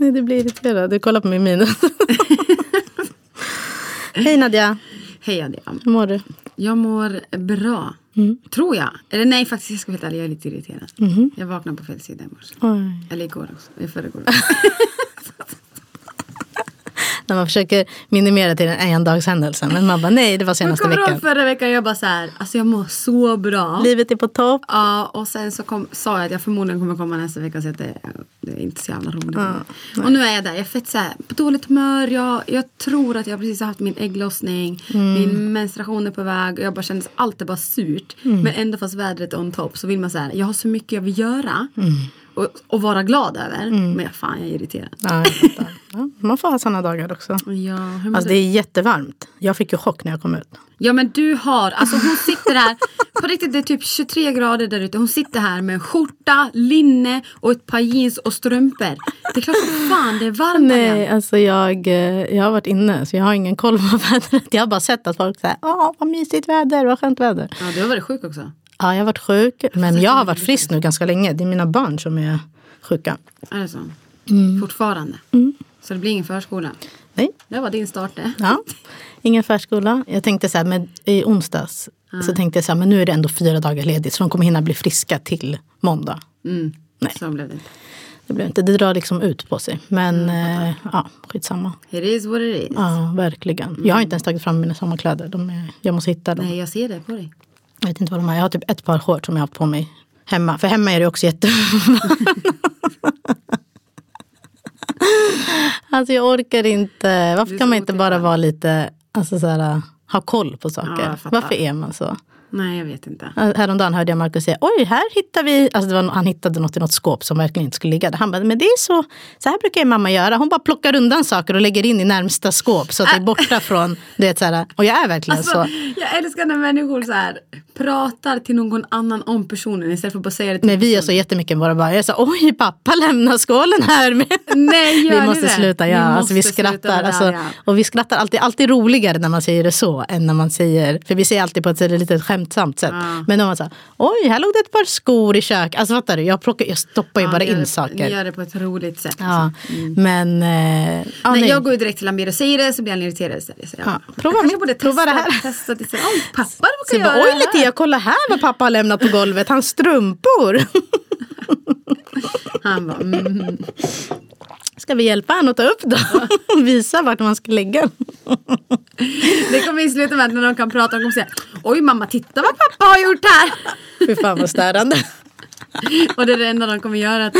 Nej, du blir irriterad. Du kollar på min min. Hej Nadja. Hej Adrian. Hur mår du? Jag mår bra. Tror jag. Eller nej, faktiskt jag ska vara helt ärlig, jag är lite irriterad. Jag vaknade på fel sida i morse. Eller igår också. I förrgår. När man försöker minimera till en endagshändelse. Men man bara nej, det var Jag senaste kommer veckan. förra veckan, jag bara så här, alltså jag mår så bra. Livet är på topp. Ja, och sen så kom, sa jag att jag förmodligen kommer komma nästa vecka och säga att det, det är inte så jävla roligt. och nu är jag där, jag är fett så här, på dåligt humör. Jag, jag tror att jag precis har haft min ägglossning. Min menstruation är på väg. Och jag bara känner att allt är bara surt. Men ändå fast vädret är on top så vill man så här, jag har så mycket jag vill göra. Och, och vara glad över. Men fan jag är irriterad. Ja, ja, man får ha sådana dagar också. Ja, Alltså det är jättevarmt. Jag fick ju chock när jag kom ut. Ja men du har, alltså hon sitter här, på riktigt det är typ 23 grader där ute. Hon sitter här med en skjorta, linne och ett par jeans och strumpor. Det är klart som fan det är varmt Nej, Nej. alltså jag, eh, jag har varit inne så jag har ingen koll på vädret. Jag har bara sett att folk säger åh vad mysigt väder, vad skönt väder. Ja du har varit sjuk också. Ja, jag har varit sjuk, men jag har varit frisk nu ganska länge. Det är mina barn som är sjuka. Är det så? Fortfarande. Så det blir ingen förskola. Nej, Det var din start det. ja. ingen förskola. Jag tänkte så här, men i onsdags så tänkte jag så här, men nu är det ändå fyra dagar ledigt så de kommer hinna bli friska till måndag. Mm. Nej. Så blev det inte. Det blir inte, det drar liksom ut på sig. Men eh, ja, skitsamma. It is what it is. Ja, verkligen. Jag har inte ens tagit fram mina sommarkläder. De är, jag måste hitta dem. Nej jag ser det på dig. Jag vet inte vad de är. Jag har typ ett par shorts som jag har på mig hemma. För hemma är det också jätte... alltså jag orkar inte. Varför kan man inte bara vara lite, alltså så här, ha koll på saker? Ja. Varför är man så? Nej jag vet inte. Häromdagen hörde jag Markus säga, oj här hittar vi, alltså var, han hittade något i något skåp som verkligen inte skulle ligga där. Han bara, men det är så, så här brukar ju mamma göra. Hon bara plockar undan saker och lägger in i närmsta skåp så att det är borta från, du vet så här, och jag är verkligen Alltså, så. jag älskar när människor så här, pratar till någon annan om personen istället för att bara säga det till Nej, vi är så jättemycket våra barn. Jag sa, oj pappa lämnar skålen här. Med. Nej, gör vi måste det? sluta, ja. alltså, vi sluta med skrattar. det Alltså, där, ja. Och vi skrattar alltid, alltid roligare när man säger det så än när man säger, för vi säger alltid på ett så- lite skämtsamt sätt. Men då man säger, oj här låg det ett par skor i kök. Alltså fattar du, jag, plockar, jag stoppar ju Ja, bara in det- saker. Ni gör det på ett roligt sätt. Ja, liksom. men... Eh, ja, Nej, nej. jag går ju direkt till Amir och säger det så blir han irriterad istället. Så jag, Ja, prova jag kanske borde prova testa, det här. testa. Så, Oj, pappa brukar jag bara, göra oj det här. Lettia, kolla här vad pappa har lämnat på golvet. Hans strumpor. Han bara, mm. Ska vi hjälpa honom att ta upp dem? Visa vart man ska lägga dem. Det kommer ju sluta med att när de kan prata, de kommer säga Oj mamma, titta vad pappa har gjort här. Fy fan vad störande. Och det är det enda de kommer göra.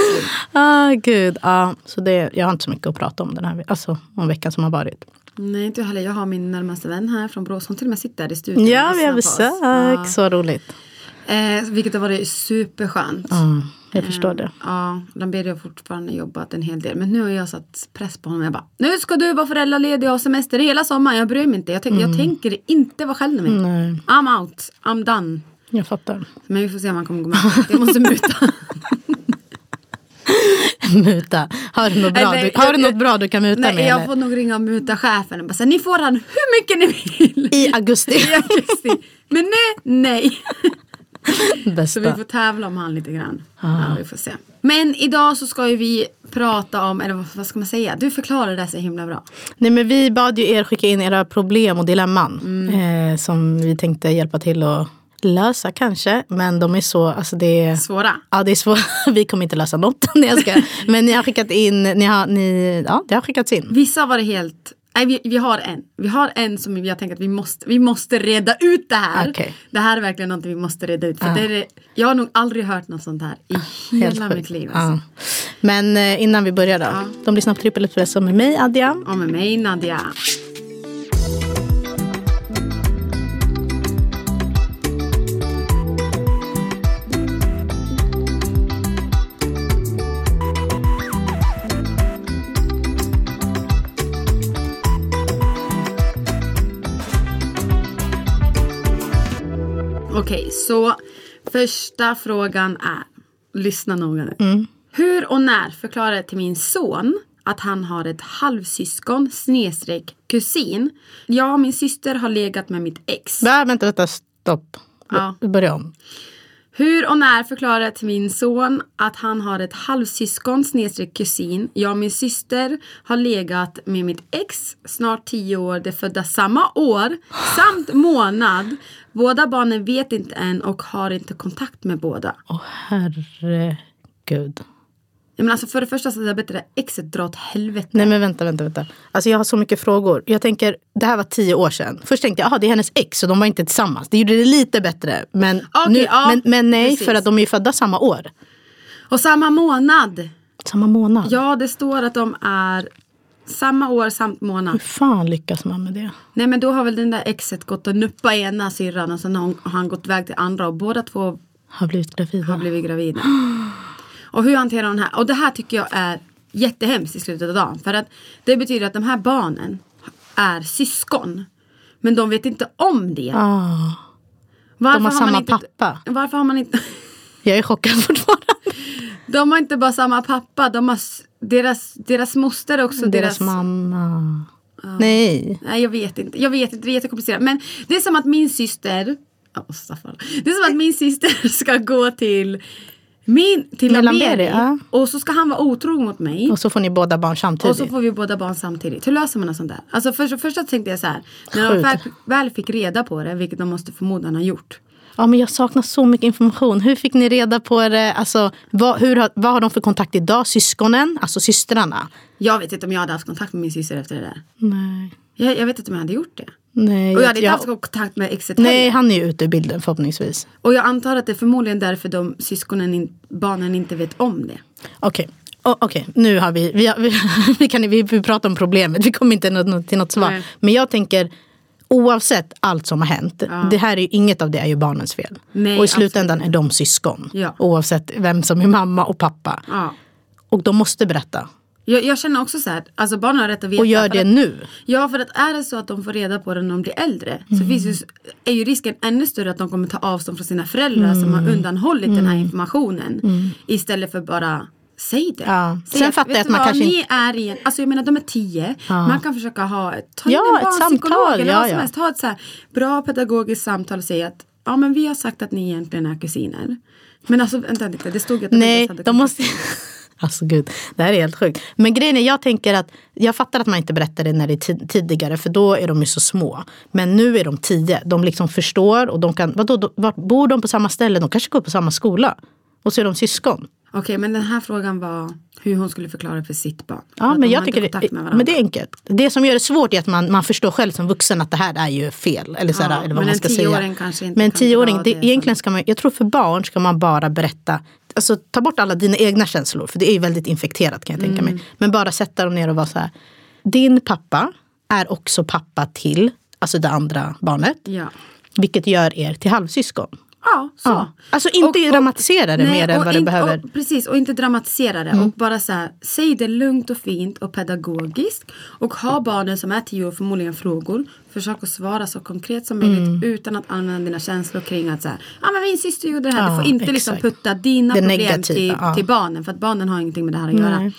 Ah, gud. Ja, så det, jag har inte så mycket att prata om den här alltså, om veckan som har varit. Nej, inte heller. Jag har min närmaste vän här från Borås. Hon till och med sitter där i studion Ja, och vi har besök. Ja. Så roligt. Eh, vilket har varit superskönt. Ja, jag förstår det. Ja, Lamberia har fortfarande jobbat en hel del. Men nu har jag satt press på honom. Jag bara, nu ska du vara föräldraledig och ha semester hela sommaren. Jag bryr mig inte. Jag, tänk, jag tänker inte vara själv med mig. Nej, I'm out. I'm done. jag fattar. Men vi får se om han kommer gå med. Jag måste muta. Muta. Har du något bra, Nej, du, har du något bra du kan muta Nej, med? jag eller? får nog ringa och muta chefen. Och bara, ni får han hur mycket ni vill. I augusti. I augusti. Men nej, nej. Så vi får tävla om han lite grann. Ja, vi får se. Men idag så ska ju vi prata om, eller vad- ska man säga? Du förklarar det så himla bra. Nej, men vi bad ju er skicka in era problem och dilemman. Mm. Eh, som vi tänkte hjälpa till att lösa kanske. Men de är så, alltså det är... Svåra. Ja, det är svårt. Vi kommer inte lösa något. Nej, jag ska. Men ni har skickat in, ni har, ni, ja, det har skickats in. Vissa var det helt... Nej, vi, vi har en. Vi har en som jag tänker att vi måste, vi måste reda ut det här. Okej. Det här är verkligen något vi måste reda ut. För Ja. det är, jag har nog aldrig hört något sånt här i hela sjukt. mitt liv. Alltså. Ja. Men eh, innan vi börjar då. De lyssnar på Trippel Espresso med mig, Adja. Och med mig Nadja. Okej, så första frågan är, lyssna noga nu. Mm. Hur och när förklarar jag till min son att han har ett halvsyskon snedstreck kusin? Jag och min syster har legat med mitt ex. Va, vänta, vänta, stopp. Ja. Börja om. Hur och när förklarar jag till min son att han har ett halvsyskon snedstreck kusin. Jag min syster har legat med mitt ex snart tio år. De födda samma år samt månad. Båda barnen vet inte än och har inte kontakt med båda. Åh herregud. Ja, men alltså för det första så är det bättre exet dra åt helvete. Nej men vänta, vänta, vänta. Alltså jag har så mycket frågor. Jag tänker, det här var tio år sedan. Först tänkte jag, aha, det är hennes ex och de var inte tillsammans. Det gjorde det lite bättre. Men, Okej, nu, ja, men, men nej, precis. för att de är ju födda samma år. Och samma månad. Samma månad. Ja, det står att de är samma år samt Hur månad. fan lyckas man med det? Nej men då har väl den där exet gått och nuppat ena syrran och sen har hon- har han gått iväg till andra och båda två Har blivit gravida. har blivit gravida. Och hur hanterar hon det här? Och det här tycker jag är jättehemskt i slutet av dagen. För att det betyder att de här barnen är syskon. Men de vet inte om det. Varför de har man samma inte, pappa. Varför har man inte... jag är chockad fortfarande. De har inte bara samma pappa. De har, deras, deras moster också Deras, deras... mamma. Nej. Nej jag vet inte. Jag vet inte. Det är jättekomplicerat. Men det är som att min syster... Staffan. Det är som att min syster ska gå till... Min, till Laberi ja. och så ska han vara otrogen mot mig. Och så får ni båda barn samtidigt. Och så får vi båda barn samtidigt. Hur löser man en sån där? Alltså först, först tänkte jag så här. När de väl, väl fick reda på det, vilket de måste förmodan ha gjort. Ja, men jag saknar så mycket information. Hur fick ni reda på det? Alltså, vad, hur, har- vad har de för kontakt idag? Syskonen? Alltså systrarna? Jag vet inte om jag hade haft kontakt med min syster efter det där. Nej. Jag, jag vet inte om jag hade gjort det. Nej, Och jag hade inte jag- haft kontakt med exet Nej, han är ju ute ur bilden förhoppningsvis. Och jag antar att det är förmodligen därför de syskonen, in, barnen inte vet om det. Okej, O- okej, nu har vi, vi, har, vi, vi, kan, vi, vi pratar om problemet, vi kommer inte till något svar. Nej. Men jag tänker, oavsett allt som har hänt, det här är ju, inget av det är ju barnens fel. Nej, och i slutändan absolut är de syskon. Ja. Oavsett vem som är mamma och pappa. Ja. Och de måste berätta. Jag, jag känner också så här, alltså barnen har rätt att veta. Och gör det att, nu. Ja, för att är det så att de får reda på det när de blir äldre så Mm. finns ju, är ju risken ännu större att de kommer ta avstånd från sina föräldrar som Mm. har undanhållit den här informationen. Istället för bara Säg det. Ja. Säg Sen fattar jag att man kanske Ni är i en, alltså jag menar de är tio. Man kan försöka ha, ta Ja, en ett samtal, eller ja, vad som ja. helst. Ha ett så här bra pedagogiskt samtal och säga att ja men vi har sagt att ni egentligen är kusiner. Men alltså vänta lite, det stod ju att de inte Nej, de måste... Alltså gud, det här är helt sjukt. Men grejen är, jag tänker att jag fattar att man inte berättar det när det är tid- tidigare för då är de ju så små. Men nu är de tio, de liksom förstår och de kan, vadå, då, bor de på samma ställe? De kanske går på samma skola. Och så är de syskon. Okej men den här frågan var hur hon skulle förklara för sitt barn. Ja, men jag tycker det, men det är enkelt. Det som gör det svårt är att man, man förstår själv som vuxen att det här är ju fel. Eller, så Ja, eller men vad man en ska tioåring säga. kanske inte men en kan tioåring, det, egentligen ska man, jag tror för barn ska man bara berätta. Alltså ta bort alla dina egna känslor. För det är ju väldigt infekterat kan jag tänka Mm. mig. Men bara sätta dem ner och vara så här. Din pappa är också pappa till, alltså det andra barnet. Ja. Vilket gör er till halvsyskon. Ja, så. Ja. Alltså inte dramatisera det mer än och vad det inte- behöver. Och, precis, och inte dramatisera det. Mm. Och bara så här, säg det lugnt och fint och pedagogiskt. Och ha barnen som är tio år förmodligen frågor. Försök att svara så konkret som möjligt Mm. utan att använda dina känslor kring att så här, ja men min syster gjorde det här. Ja, du får inte liksom putta dina Det problem negativa, till, ja. till barnen. För att barnen har ingenting med det här att göra. Nej.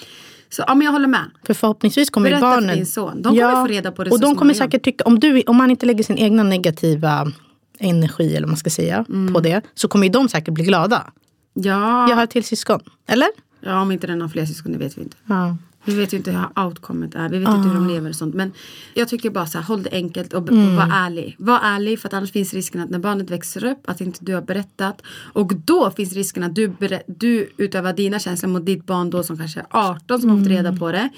Så ja men jag håller med. För förhoppningsvis kommer ju Berätta för barnen... din son. De kommer få reda på det Och de kommer säkert tycka, om, du, om man inte lägger sin egna negativa energi eller vad man ska säga Mm. på det. Så kommer ju de säkert bli glada. Ja, Jag har ett till syskon. Eller? ja om inte den har fler syskon det vet vi inte. Ja. Vi vet ju inte hur outcomet är. Vi vet inte hur de lever och sånt. Men jag tycker bara så här, håll det enkelt och, Mm. och var ärlig. Var ärlig för att annars finns risken att när barnet växer upp att inte du har berättat. Och då finns risken att du, du utövar dina känslor mot ditt barn då som kanske är 18 som har fått Mm. reda på det.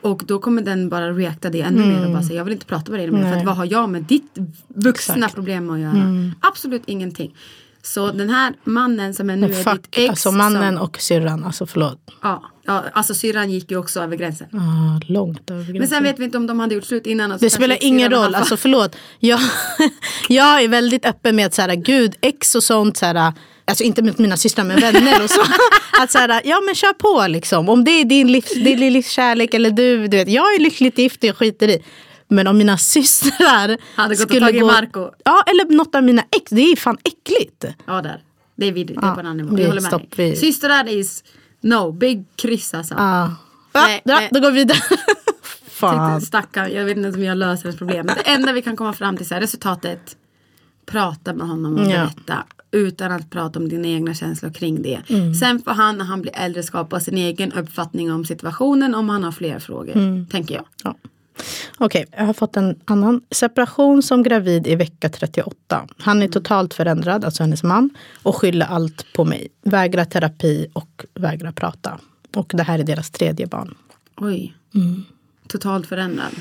Och då kommer den bara reacta det ännu mer och bara säga jag vill inte prata med dig mer. För att vad har jag med ditt vuxna Exakt. problem att göra? Absolut ingenting. Så den här mannen som är nu Men är ditt fuck, ex. alltså mannen som, och syrran. Alltså förlåt. ja, ja, alltså syrran gick ju också över gränsen. Ah, långt över Men gränsen. sen vet vi inte om de hade gjort slut innan. och så Det spelar ingen roll, alltså förlåt. Jag, jag är väldigt öppen med att här, gud, ex och sånt, så här, alltså inte med mina systrar men vänner och så. Att så här, ja men kör på liksom. Om det är din livs, din livs kärlek eller du, du vet, jag är lyckligt gift och jag skiter i. Men om mina systrar Hade gått och tagit Marco. Ja, eller något av mina ex. Det är fan äckligt. Ja, där. Det är vidrigt. Det är på en annan nivå. vi- Jag håller med stopp, dig. vi- Systrar is no, big kryss alltså. Ja. Nej, ja, nej. då går vi vidare. fan. Stackarn, jag vet inte om jag löser hans problem. Men det enda vi kan komma fram till här, resultatet. Prata med honom och Ja. berätta. Utan att prata om dina egna känslor kring det. Mm. Sen får han när han blir äldre skapa sin egen uppfattning om situationen. Om han har fler frågor. Mm. Tänker jag. Ja. Okej, jag har fått en annan. Separation som gravid i vecka 38. Han är totalt förändrad, alltså hennes man, och skyller allt på mig. Vägrar terapi och vägrar prata. Och det här är deras tredje barn. Oj. Totalt förändrad.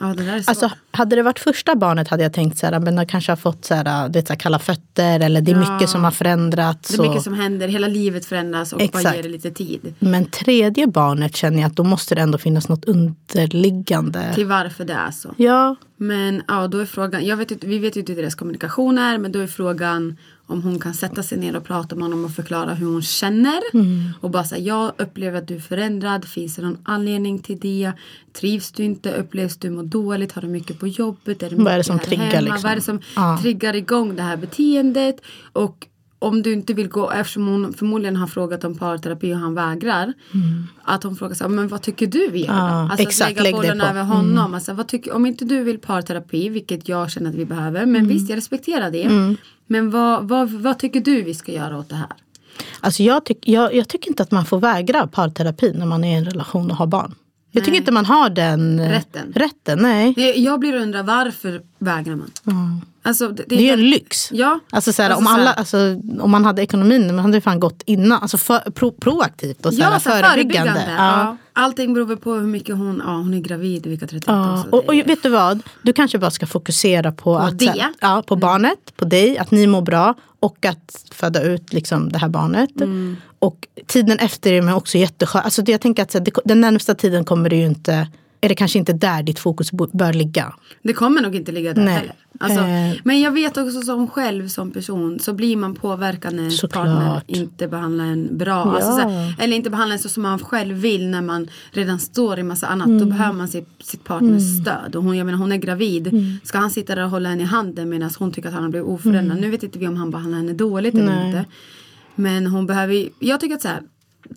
Ja det där är svårt. Alltså, hade det varit första barnet hade jag tänkt så här, men de kanske har fått så här, du vet, så här, kalla fötter eller det är Ja. mycket som har förändrats. det är mycket och- som händer, hela livet förändras och bara Exakt. ger det lite tid. Men tredje barnet känner jag att då måste det ändå finnas något underliggande. Till varför det är så. Ja, Men ja, då är frågan, jag vet, vi vet ju inte hur deras kommunikation är, men då är frågan om hon kan sätta sig ner och prata med honom och förklara hur hon känner. Mm. Och bara säga, jag upplever att du är förändrad, finns det någon anledning till det? Trivs du inte? Upplevs du må dåligt? Har du mycket på jobbet? Är det Vad är det som triggar, hemma? liksom? Vad är det som Ja. triggar igång det här beteendet? Och om du inte vill gå, eftersom hon förmodligen har frågat om parterapi och han vägrar. Att hon frågar så här, men vad tycker du vi gör? Mm. Ja, alltså exakt, att lägga bollen över honom. Alltså, vad tycker, om inte du vill parterapi, vilket jag känner att vi behöver. Mm. Men visst, jag respekterar det. Men vad, vad, vad tycker du vi ska göra åt det här? Alltså jag, tyck, jag, jag tycker inte att man får vägra parterapi när man är i en relation och har barn. Jag tycker Nej. inte man har den Rätten. rätten nej. Jag blir undra varför vägrar man? Alltså, det, Det är ju en lyx. Ja. Alltså, såhär, Alltså, om, alla, såhär- alltså, om man hade ekonomin, man hade ju fan gått innan. Alltså för, pro, proaktivt och såhär, Ja, så här, förebyggande. förebyggande. Ja. Allting beror på hur mycket hon, ja hon är gravid i vecka 38. Ja, och, och är- vet du vad? Du kanske bara ska fokusera på, att, det? så här, ja, på barnet, på dig, att ni mår bra och att föda ut liksom, det här barnet. Och tiden efter är också jätteskön. Alltså, jag tänker att så här, det, den närmsta tiden kommer det ju inte, är det kanske inte där ditt fokus bör ligga. Det kommer nog inte ligga där Nej. heller. Alltså, Eh. Men jag vet också som själv som person så blir man påverkad när Såklart. partner inte behandlar en bra. Alltså, Ja. så här, eller inte behandlar en så som man själv vill när man redan står i massa annat. Mm. Då behöver man sitt, sitt partners stöd. Och hon, jag menar, hon är gravid. Mm. Ska han sitta där och hålla henne i handen medan hon tycker att han har blivit oförändrad. Nu vet inte vi om han behandlar henne dåligt eller Nej. inte. Men hon behöver jag tycker att så här,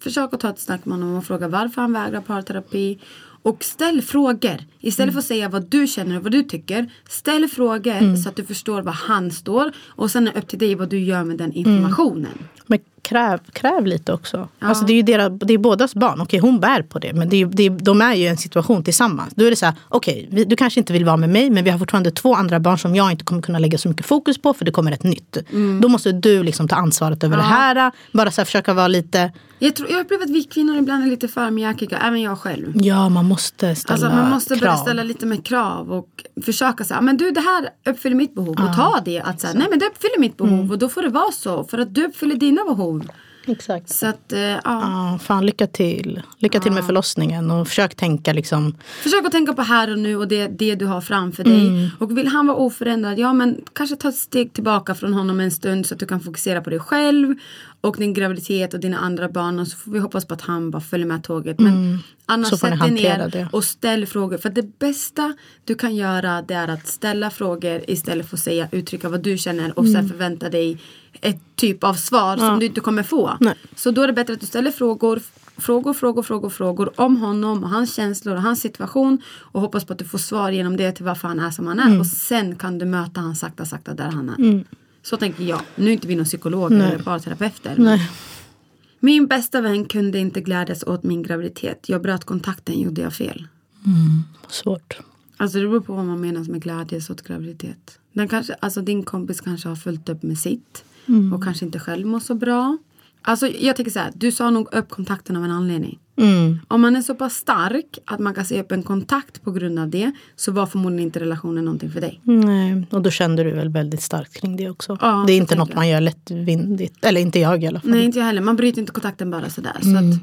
försök att ta ett snack med honom och fråga varför han vägrar parterapi. Och ställ frågor. Istället för att säga vad du känner och vad du tycker. Ställ frågor så att du förstår var han står. Och sen är det upp till dig vad du gör med den informationen. Men kräv, kräv lite också. Alltså det är ju deras, det är bådas barn. Okej, hon bär på det. Men det är, det är, de är ju i en situation tillsammans. Då är det så här, okej, vi- du kanske inte vill vara med mig. Men vi har fortfarande två andra barn som jag inte kommer kunna lägga så mycket fokus på. För det kommer ett nytt. Då måste du liksom ta ansvaret över det här. Bara så här, försöka vara lite, Jag, tror, jag upplever att vi kvinnor ibland är lite för mjäkiga. Även jag själv. ja man måste ställa Alltså man måste börja krav. ställa lite mer krav och försöka säga, men du det här uppfyller mitt behov och ta det att säga, nej men det uppfyller mitt behov Mm. och då får det vara så för att du uppfyller dina behov. Exakt. Så att eh, ja. Ja, fan lycka till. Lycka till med förlossningen och försök tänka liksom. Försök att tänka på här och nu och det, det du har framför dig. Mm. Och vill han vara oförändrad, ja men kanske ta ett steg tillbaka från honom en stund så att du kan fokusera på dig själv och din graviditet och dina andra barn och så får vi hoppas på att han bara följer med tåget. Men annars Mm. Ni sätt dig ner det. och ställ frågor. För det bästa du kan göra det är att ställa frågor istället för att säga uttrycka vad du känner och Mm. sen förvänta dig ett typ av svar som du inte kommer få. Nej. Så då är det bättre att du ställer frågor, frågor, frågor, frågor, frågor om honom och hans känslor och hans situation och hoppas på att du får svar genom det till varför han är som han är Mm. och sen kan du möta han sakta, sakta där han är. Så tänker jag. Nu är inte vi någon psykologer Nej. eller parterapeuter. Nej. Min bästa vän kunde inte glädjas åt min graviditet. Jag bröt kontakten, gjorde jag fel? Svårt. Alltså det beror på vad man menar med glädjes åt graviditet. Den kanske, alltså din kompis kanske har följt upp med sitt och kanske inte själv mår så bra. Alltså jag tänker så här, du sa nog upp kontakten av en anledning. Mm. Om man är så pass stark att man kan se upp en kontakt på grund av det så var förmodligen inte relationen någonting för dig. Nej, och då kände du väl väldigt starkt kring det också. Ja, det är så inte något jag. man gör lättvindigt. Eller inte jag i alla fall. Nej inte jag heller, man bryter inte kontakten bara sådär. Så Mm. att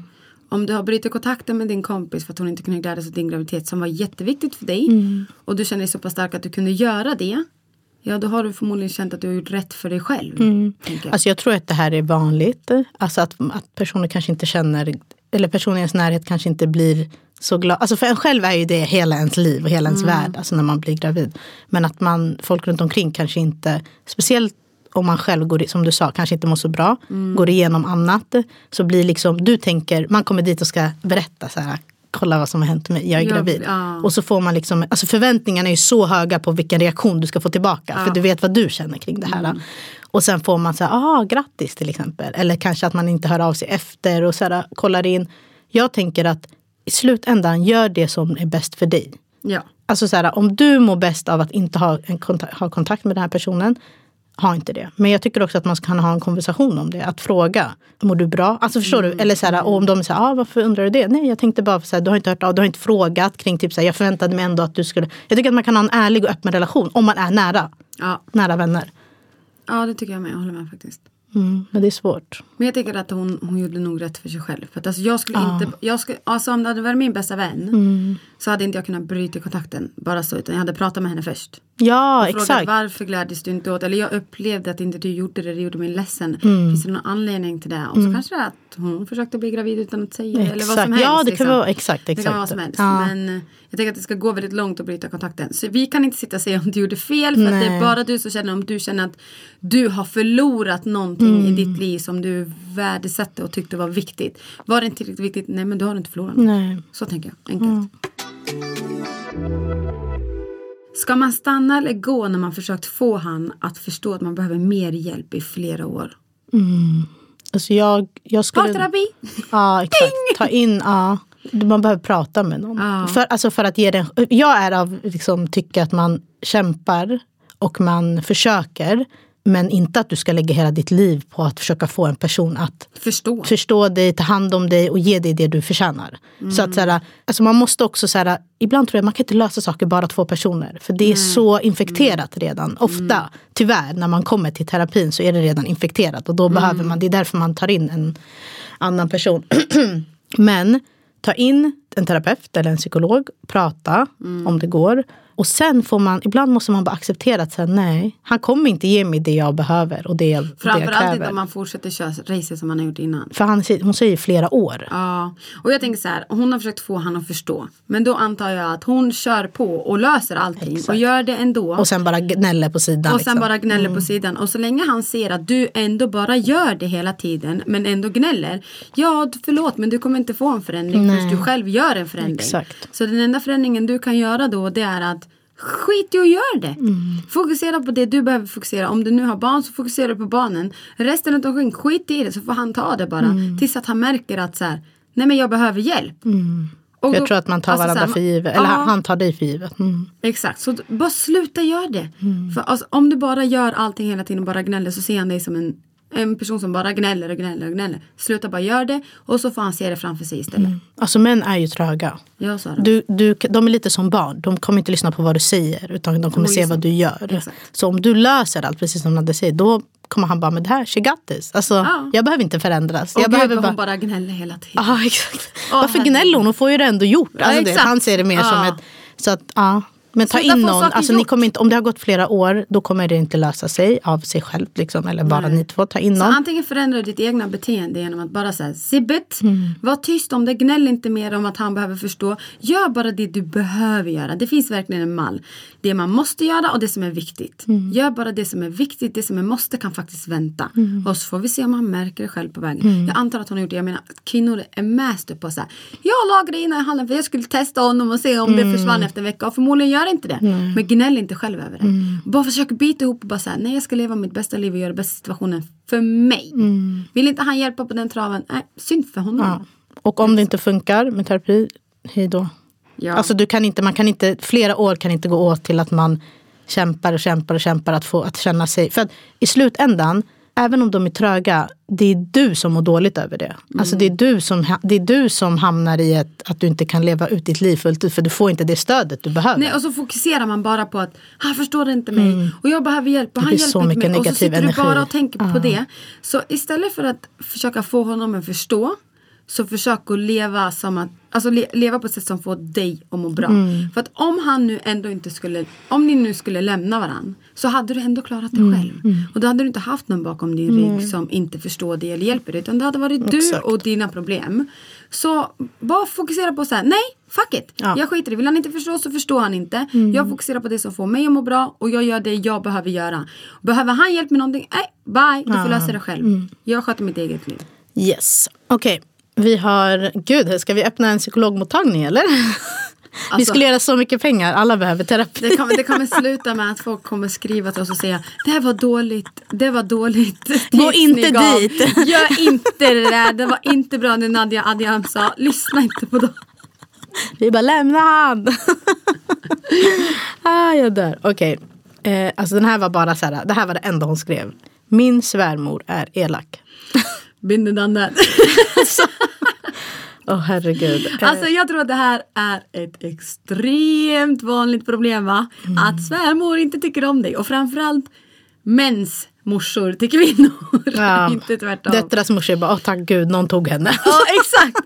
om du har brutit kontakten med din kompis för att hon inte kunde glädjas åt din graviditet som var jätteviktigt för dig Mm. och du känner dig så pass stark att du kunde göra det. Ja då har du förmodligen känt att du har gjort rätt för dig själv. tänker jag. Alltså jag tror att det här är vanligt. Alltså att, att personer kanske inte känner, eller personer i ens närhet kanske inte blir så glad. Alltså för en själv är ju det hela ens liv och hela ens Mm. värld, alltså när man blir gravid. Men att man, folk runt omkring kanske inte, speciellt om man själv, går, som du sa, kanske inte mår så bra, Mm. går igenom annat. Så blir liksom, du tänker, man kommer dit och ska berätta så här, kolla vad som har hänt mig, jag är Ja, gravid. ja. Och så får man liksom, alltså förväntningarna är ju så höga på vilken reaktion du ska få tillbaka. För du vet vad du känner kring det här. Mm. Och sen får man säga, ah grattis till exempel. Eller kanske att man inte hör av sig efter och så här, kollar in. Jag tänker att i slutändan, gör det som är bäst för dig. Ja. Alltså så här, om du mår bäst av att inte ha, en kontakt, ha kontakt med den här personen, ha inte det. Men jag tycker också att man kan ha en konversation om det. Att fråga, mår du bra? Alltså förstår du? Eller så här, och om de säger, ah, varför undrar du det? Nej, jag tänkte bara, så här, du har inte hört av, du har inte frågat kring, typ så här, jag förväntade mig ändå att du skulle. Jag tycker att man kan ha en ärlig och öppen relation om man är nära. Ja. Nära vänner. ja, det tycker jag med. Jag håller med faktiskt. Mm, men det är svårt. Men jag tänker att hon, hon gjorde nog rätt för sig själv. För att alltså jag skulle inte, jag skulle, alltså om det hade varit min bästa vän Mm. Så hade inte jag kunnat bryta kontakten bara så. Utan jag hade pratat med henne först. Ja, Och frågat exakt. varför gläddes du inte åt? Eller jag upplevde att inte du gjorde det, det gjorde mig ledsen. Mm. Finns det någon anledning till det? Och så kanske det är att hon försökte bli gravid utan att säga det. Eller vad Exakt. som helst. Ja, det kan liksom. vara exakt, Det kan vara vad exakt. som helst. Ja. Men eh, jag tänker att det ska gå väldigt långt att bryta kontakten. Så vi kan inte sitta och säga om du gjorde fel. För att det är bara du som känner om du känner att du har förlorat någonting Mm. i ditt liv som du värdesatte och tyckte var viktigt. Var det inte tillräckligt viktigt? Nej men då har du inte förlorat något. Nej. Så tänker jag. Enkelt. Ska man stanna eller gå när man försökt få han att förstå att man behöver mer hjälp i flera år? Alltså jag, jag skulle... Parterapi! Ja, exakt. Ta in, ja. Man behöver prata med någon. Ja. För, alltså för att ge den, jag är av liksom, tycka att man kämpar och man försöker. Men inte att du ska lägga hela ditt liv på att försöka få en person att Förstå. förstå dig, ta hand om dig och ge dig det du förtjänar. Så att, så här, alltså man måste också, så här, ibland tror jag man kan inte lösa saker bara två personer. För det är så infekterat redan. Ofta, tyvärr, när man kommer till terapin så är det redan infekterat. Och då behöver man, det är därför man tar in en annan person. Men ta in en terapeut eller en psykolog, prata om det går. Och sen får man, ibland måste man bara acceptera att säga nej, han kommer inte ge mig det jag behöver och det jag, det jag Framförallt inte kräver. om man fortsätter köra racet som man har gjort innan. För han, hon säger flera år. Ja, och jag tänker så här, hon har försökt få han att förstå. Men då antar jag att hon kör på och löser allting och Exakt. gör det ändå. Och sen bara gnäller på sidan. Och sen liksom. bara gnäller på sidan. Och så länge han ser att du ändå bara gör det hela tiden men ändå gnäller. Ja, förlåt men du kommer inte få en förändring förrän du själv gör en förändring. Exakt. Så den enda förändringen du kan göra då det är att Skit i att göra det. Mm. Fokusera på det du behöver fokusera. Om du nu har barn så fokuserar du på barnen. Resten av omkring, skit i det så får han ta det bara. Mm. Tills att han märker att så här, nej men jag behöver hjälp. Och jag då- tror att man tar alltså så varandra här, för givet. Eller ja. han tar dig för givet. Mm. Exakt, så bara sluta göra det. För alltså, om du bara gör allting hela tiden och bara gnäller så ser han dig som en, en person som bara gnäller och gnäller och gnäller. Sluta bara göra det och så får han se det framför sig istället. Alltså män är ju tröga. Jag sa det. Du, du, de är lite som barn. De kommer inte lyssna på vad du säger utan de kommer se vad du gör. Exakt. Så om du löser allt, precis som Nadde säger, då kommer han bara med det här, she got this. Alltså, Ja. Jag behöver inte förändras. och jag behöver bara... hon bara gnäller hela tiden. Ja, exakt. Åh, Varför gnäller hon? Hon får ju det ändå gjort. Ja, Alltså det, exakt. han ser det mer Ja. som ett... Så att, ja. Men ta in någon. Alltså, ni kommer inte, om det har gått flera år, då kommer det inte lösa sig av sig själv. Liksom, eller bara ni två. Ta in Så någon. antingen förändrar du ditt egna beteende genom att bara säga sibbet, Mm. var tyst om det, gnäll inte mer om att han behöver förstå. Gör bara det du behöver göra. Det finns verkligen en mall. Det man måste göra och det som är viktigt. Mm. Gör bara det som är viktigt, det som är måste kan faktiskt vänta. Mm. Och så får vi se om han märker det själv på vägen. Jag antar att hon har gjort det. Jag menar kvinnor är master på så här. Jag la grejerna i hallen för jag skulle testa honom och se om Mm. det försvann efter en vecka. Och förmodligen gör det inte det. Men gnäll inte själv över det. Mm. Bara försök bita ihop och bara säga nej jag ska leva mitt bästa liv och göra bästa situationen för mig. Vill inte han hjälpa på den traven? Nej, synd för honom. Mm. Ja. Och om det inte funkar med terapi, hej då. Ja. Alltså du kan inte, man kan inte, flera år kan inte gå åt till att man kämpar och kämpar och kämpar att få att känna sig. För att i slutändan, även om de är tröga, det är du som mår dåligt över det. Alltså det är du som, det är du som hamnar i ett, att du inte kan leva ut ditt liv fullt ut för du får inte det stödet du behöver. Nej, och så fokuserar man bara på att han förstår inte mig och jag behöver hjälp och han hjälper inte mig. Och så sitter energi. du bara och tänker på det. Så istället för att försöka få honom att förstå så försök att leva som att Alltså le, leva på ett sätt som får dig att må bra. Mm. För att om han nu ändå inte skulle, om ni nu skulle lämna varandra så hade du ändå klarat dig Mm. själv. Och då hade du inte haft någon bakom din rygg som inte förstår dig eller hjälper dig. Utan det hade varit du Exakt. och dina problem. Så bara fokusera på så här, nej fuck it. Ja. Mm. Jag skiter i det. Vill han inte förstå så förstår han inte. Jag fokuserar på det som får mig att må bra och jag gör det jag behöver göra. Behöver han hjälp med någonting, nej bye, du får lösa det själv. Mm. Jag sköter mitt eget liv. Yes. Okej. Vi har... Gud, ska vi öppna en psykologmottagning eller? vi Alltså- skulle göra så mycket pengar. Alla behöver terapi. Det kommer, det kommer sluta med att folk kommer skriva till oss och säga Det här var dåligt, det var dåligt Gå inte ni gav. dit." Gör inte det där, det var inte bra det Nadia Adiam sa. Lyssna inte på dem. Vi bara lämna han. ah, jag dör. Okej. Eh, alltså den här var bara så här. Det här var det enda hon skrev. Min svärmor är elak. Binder done that. Åh herregud. Alltså jag tror att det här är ett extremt vanligt problem va? Mm. Att svärmor inte tycker om dig och framförallt mäns morsor till kvinnor. ja, inte tvärtom. Döttrars morsor bara, åh tack gud, någon tog henne. Ja exakt.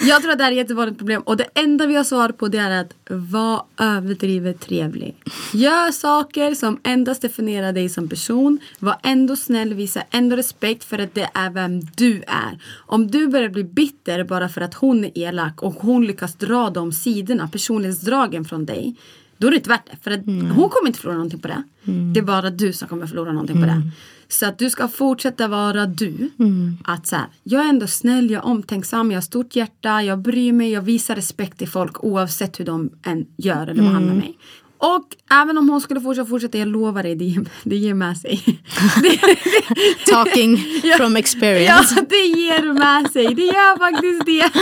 Jag tror att det här är ett jättevanligt problem och det enda vi har svar på det är att var överdrivet trevlig. Gör saker som endast definierar dig som person. Var ändå snäll, visa ändå respekt för att det är vem du är. Om du börjar bli bitter bara för att hon är elak och hon lyckas dra de sidorna, personlighetsdragen från dig. Då är det inte värt det. För att hon kommer inte förlora någonting på det. Det är bara du som kommer förlora någonting på det. Så att du ska fortsätta vara du. Att så här, jag är ändå snäll, jag är omtänksam, jag har stort hjärta, jag bryr mig, jag visar respekt till folk oavsett hur de än gör eller behandlar mig. Och även om hon skulle fortsätta, fortsätta jag lovar dig, det ger, det ger med sig. Talking from experience. Ja, det ger med sig. Det gör faktiskt det.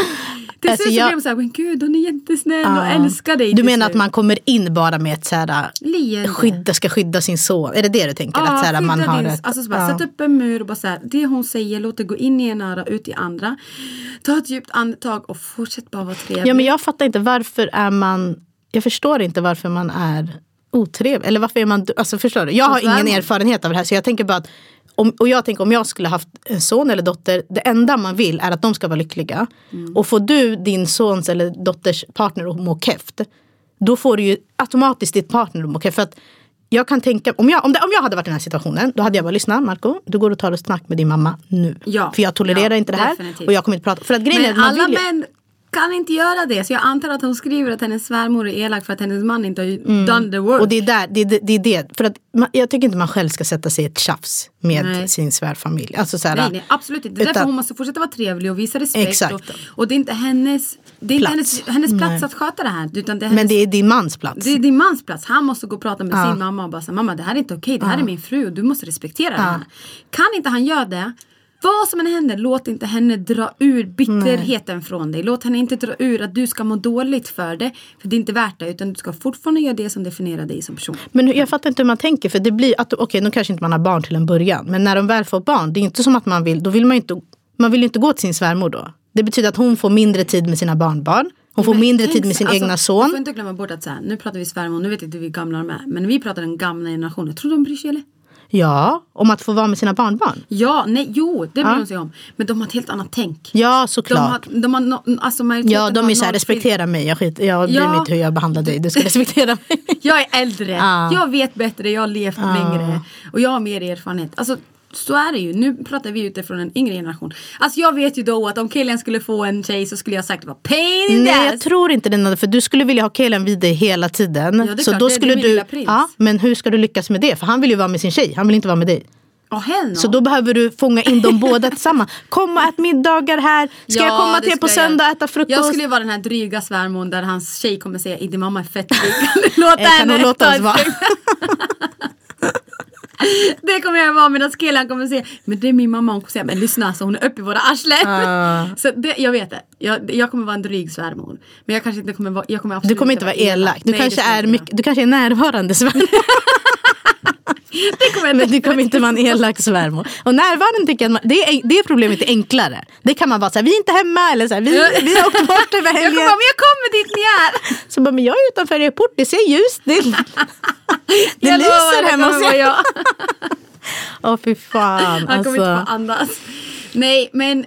Till Alltså, slut jag- blir de såhär, men gud hon är jättesnäll och Ja. älskar dig. Du menar att man kommer in bara med ett så här, Leende. skydda, ska skydda sin son? Är det det du tänker? att så här, man har ett, alltså så bara, ja. Sätt upp en mur och bara så här, det hon säger, låt det gå in i en öra, ut i andra. Ta ett djupt andetag och fortsätt bara vara trevlig. Ja men jag fattar inte varför är man Jag förstår inte varför man är otrevlig. Eller varför är man alltså förstår du? Jag har svärmor. ingen erfarenhet av det här så jag tänker bara att om, och jag tänker om jag skulle haft en son eller dotter, det enda man vill är att de ska vara lyckliga. Mm. Och får du din sons eller dotters partner att må keft, då får du ju automatiskt ditt partner att må keft. För att jag kan tänka, om jag, om, det, om jag hade varit i den här situationen, då hade jag bara lyssnat Marco, du går och tar ett snack med din mamma nu. Ja, för jag tolererar ja, inte det här definitivt. och jag kommer inte prata. För att grejen är Men att man alla ju, män kan inte göra det. Så jag antar att hon skriver att hennes svärmor är elak för att hennes man inte har done the work. Mm. Och det är, där, det, är det, är det. För att man, jag tycker inte man själv ska sätta sig i ett tjafs med Nej. sin svärfamilj. Alltså så här, Nej, nej, absolut inte. Det är därför Utan- hon måste fortsätta vara trevlig och visa respekt. Exakt. Och, och det är inte hennes, det är inte Plats. hennes, hennes plats Nej. att sköta det här. Utan det hennes, Men det är din mans plats. det är din mans plats. Han måste gå och prata med Ja. sin mamma och bara säga mamma det här är inte okej. Det här är min fru och du måste respektera det här. Kan inte han göra det vad som än händer, låt inte henne dra ur bitterheten från dig. Låt henne inte dra ur att du ska må dåligt för det. För det är inte värt det. Utan du ska fortfarande göra det som definierar dig som person. Men jag fattar inte hur man tänker. För det blir att, okej nu kanske inte man har barn till en början. Men när de väl får barn, det är inte som att man vill, då vill man inte, man vill inte gå till sin svärmor då. Det betyder att hon får mindre tid med sina barnbarn. Hon får Men mindre tid med sin alltså, egna Du son. får inte glömma bort att så här, nu pratar vi svärmor, nu vet jag inte hur gamla de är. Men vi pratar den gamla generationen. Tror de bryr sig eller? Ja, om att få vara med sina barnbarn. Ja, nej, jo, det bryr Ja. de sig om. Men de har ett helt annat tänk. Ja, De har, såklart. de har no, alltså Ja, de är så här, noll respektera mig. Jag, skit, jag bryr Ja. mig inte hur jag behandlar dig. Du ska respektera mig. Jag är äldre, Ja. jag vet bättre, jag har levt längre och jag har mer erfarenhet. Alltså så är det ju. Nu pratar vi utifrån en yngre generation. Alltså jag vet ju då att om killen skulle få en tjej så skulle jag sagt var pain in Nej, jag tror inte det. För du skulle vilja ha killen vid dig hela tiden. Ja, det så klart, då det- skulle du, ja, men hur ska du lyckas med det? För han vill ju vara med sin tjej. Han vill inte vara med dig. Oh, no. Så då behöver du fånga in dem båda tillsammans. Kom och ät middagar här. Ska jag komma till er på söndag och äta frukost? Jag skulle ju vara den här dryga svärmor där hans tjej kommer säga din mamma är fett dryg. Låt låta ta ett. Det kommer jag vara medan killen kommer säga Men det är min mamma, hon kommer säga men lyssna alltså hon är uppe i våra arslen. Ah. Så det, jag vet det. Jag, jag kommer vara en dryg svärmor. Men jag kanske inte kommer vara, jag kommer Du absolut kommer inte vara elak. Du, Nej, kanske, är mycket, du kanske är närvarande svärmor. Det kommer Men du kommer inte vara en elak svärmor. Och närvarande tycker jag det, är, det problemet är enklare. Det kan man vara så här, vi är inte hemma eller så här, vi, vi har åkt bort över Jag kommer helgen. men jag kommer dit ni är. Så bara, men jag är utanför er port, det ser ljust. Det, det Jag lyser hemma hos er. jag. Åh fy fan. Han kommer inte Alltså. få andas. Nej men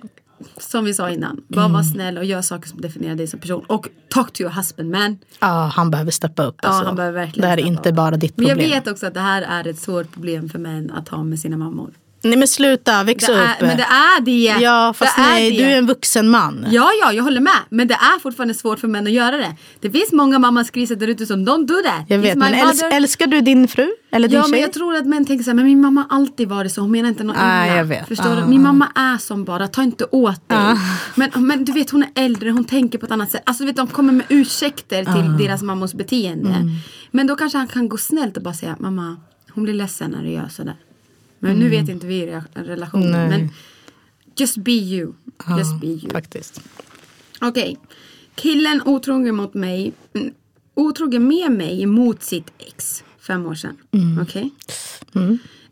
som vi sa innan, bara var snäll och gör saker som definierar dig som person. Och talk to your husband man. Ja, han behöver steppa upp. Ja, Alltså. han behöver verkligen det här är inte upp. bara ditt Men problem. jag vet också att det här är ett svårt problem för män att ha med sina mammor. Nej men sluta, väx Det upp. är, men det är det. ja, fast det är nej, det. du är en vuxen man. Ja, ja, jag håller med. Men det är fortfarande svårt för män att göra det. Det finns många mammaskrisar där ute som don't do that. Jag vet, men äls- älskar du din fru? Eller din Ja, tjej? men jag tror att män tänker så här, men min mamma har alltid varit så, hon menar inte något Nej, illa. jag vet. Förstår Ja, du? Min mamma är som bara, ta inte åt dig. Ja. Men, men du vet, hon är äldre, hon tänker på ett annat sätt. Alltså du vet, de kommer med ursäkter till deras mammors beteende. Mm. Men då kanske han kan gå snällt och bara säga, mamma, hon blir ledsen när du gör sådär. Men Mm. nu vet inte vi re- relationen. Nej. Men just be you. Just be you. Faktiskt. Okej. Killen otrogen mot mig. mm, Otrogen med mig mot sitt ex. Fem år sedan. Okej.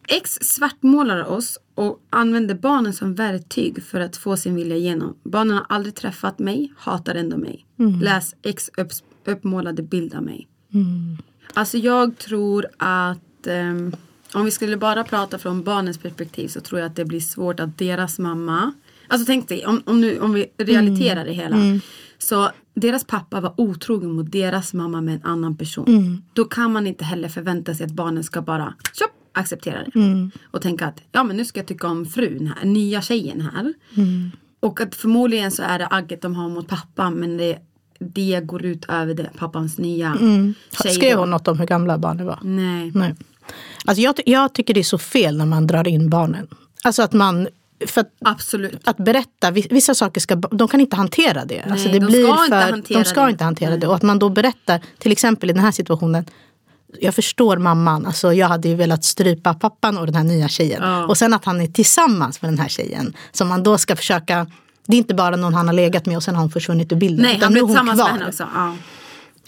Ex svartmålar oss och använder barnen som verktyg för att få sin vilja igenom. Barnen har aldrig träffat mig, hatar ändå mig. Läs ex upp, uppmålade bild av mig. Alltså jag tror att ehm, om vi skulle bara prata från barnens perspektiv så tror jag att det blir svårt att deras mamma Alltså tänk dig om, om, nu, om vi realiterar det hela. Så deras pappa var otrogen mot deras mamma med en annan person. Då kan man inte heller förvänta sig att barnen ska bara tjopp, acceptera det. Och tänka att ja men nu ska jag tycka om frun här, nya tjejen här. Och att förmodligen så är det agget de har mot pappan men det, det går ut över det, pappans nya tjej. Skrev hon något om hur gamla barnen var? Nej. Nej. Alltså jag, jag tycker det är så fel när man drar in barnen. Alltså att man... För att, Absolut. att berätta, vi- vissa saker ska, de kan inte hantera det. alltså Nej, det de blir ska inte för, hantera de ska det. inte hantera det. Och att man då berättar, till exempel i den här situationen. Jag förstår mamman, alltså jag hade ju velat strypa pappan och den här nya tjejen. Ja. Och sen att han är tillsammans med den här tjejen. Som man då ska försöka, det är inte bara någon han har legat med och sen har hon försvunnit ur bilden. Nej, han blev tillsammans kvar med henne också. Ja.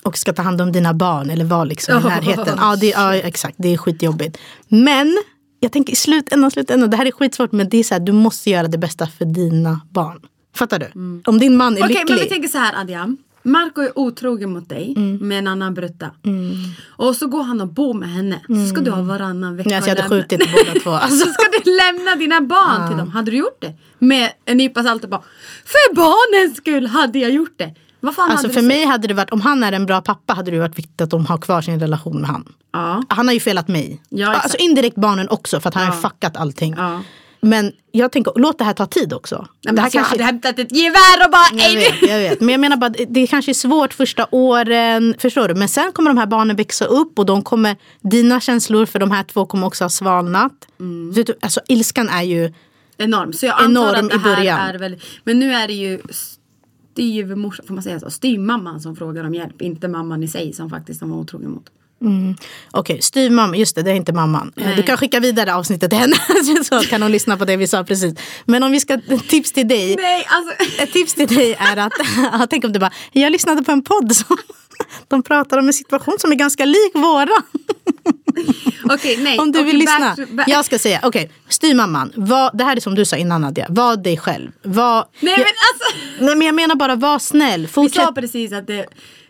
Och ska ta hand om dina barn eller vara liksom i Oh, närheten. Ja, det, ja, exakt. Det är skitjobbigt. Men jag tänker i slutändan, slutändan, det här är skitsvårt men det är så här, du måste göra det bästa för dina barn. Fattar du? Om din man är Mm. Okej, lycklig. men vi tänker så här Adja. Marco är otrogen mot dig Mm. med en annan brutta. Och så går han och bor med henne. Så ska du ha varannan vecka Nej, alltså jag hade skjutit båda två. Alltså. Så ska du lämna dina barn till dem. Hade du gjort det? Med en nypa salt och bara För barnens skull hade jag gjort det. Vad fan Alltså för mig hade det varit, om han är en bra pappa hade det varit viktigt att de har kvar sin relation med han. Ja. Han har ju felat mig. Ja, exakt. alltså indirekt barnen också för att han har Ja. fuckat allting. Ja. Men jag tänker, låt det här ta tid också. Nej, det här alltså, jag kanske- hade hämtat ett gevär och bara Jag "Ej, vet, jag vet. Men jag menar bara, det- kanske är svårt första åren. Förstår du? Men sen kommer de här barnen växa upp och de kommer, dina känslor för de här två kommer också ha svalnat. Du, alltså ilskan är ju, Enorm. Så jag antar Enorm att det här är väl, Men nu är det ju styvmorsan, får man säga så? Styvmamman som frågar om hjälp. Inte mamman i sig som faktiskt de var otrogen mot. okej styvmamma, just det, det är inte mamman. Nej. Du kan skicka vidare avsnittet till henne så kan hon lyssna på det vi sa precis. Men om vi ska, tips till dig. Nej, alltså. Ett tips till dig är att, tänk om du bara, jag lyssnade på en podd som de pratar om en situation som är ganska lik våra. Okej, nej. Om du Okej, vill lyssna. back- Jag ska säga, okej, styrmamman. Var, det här är som du sa innan Nadja, var dig själv. Var, Nej jag, men alltså. nej men jag menar bara, var snäll. Vi Fortsätt sa precis att det...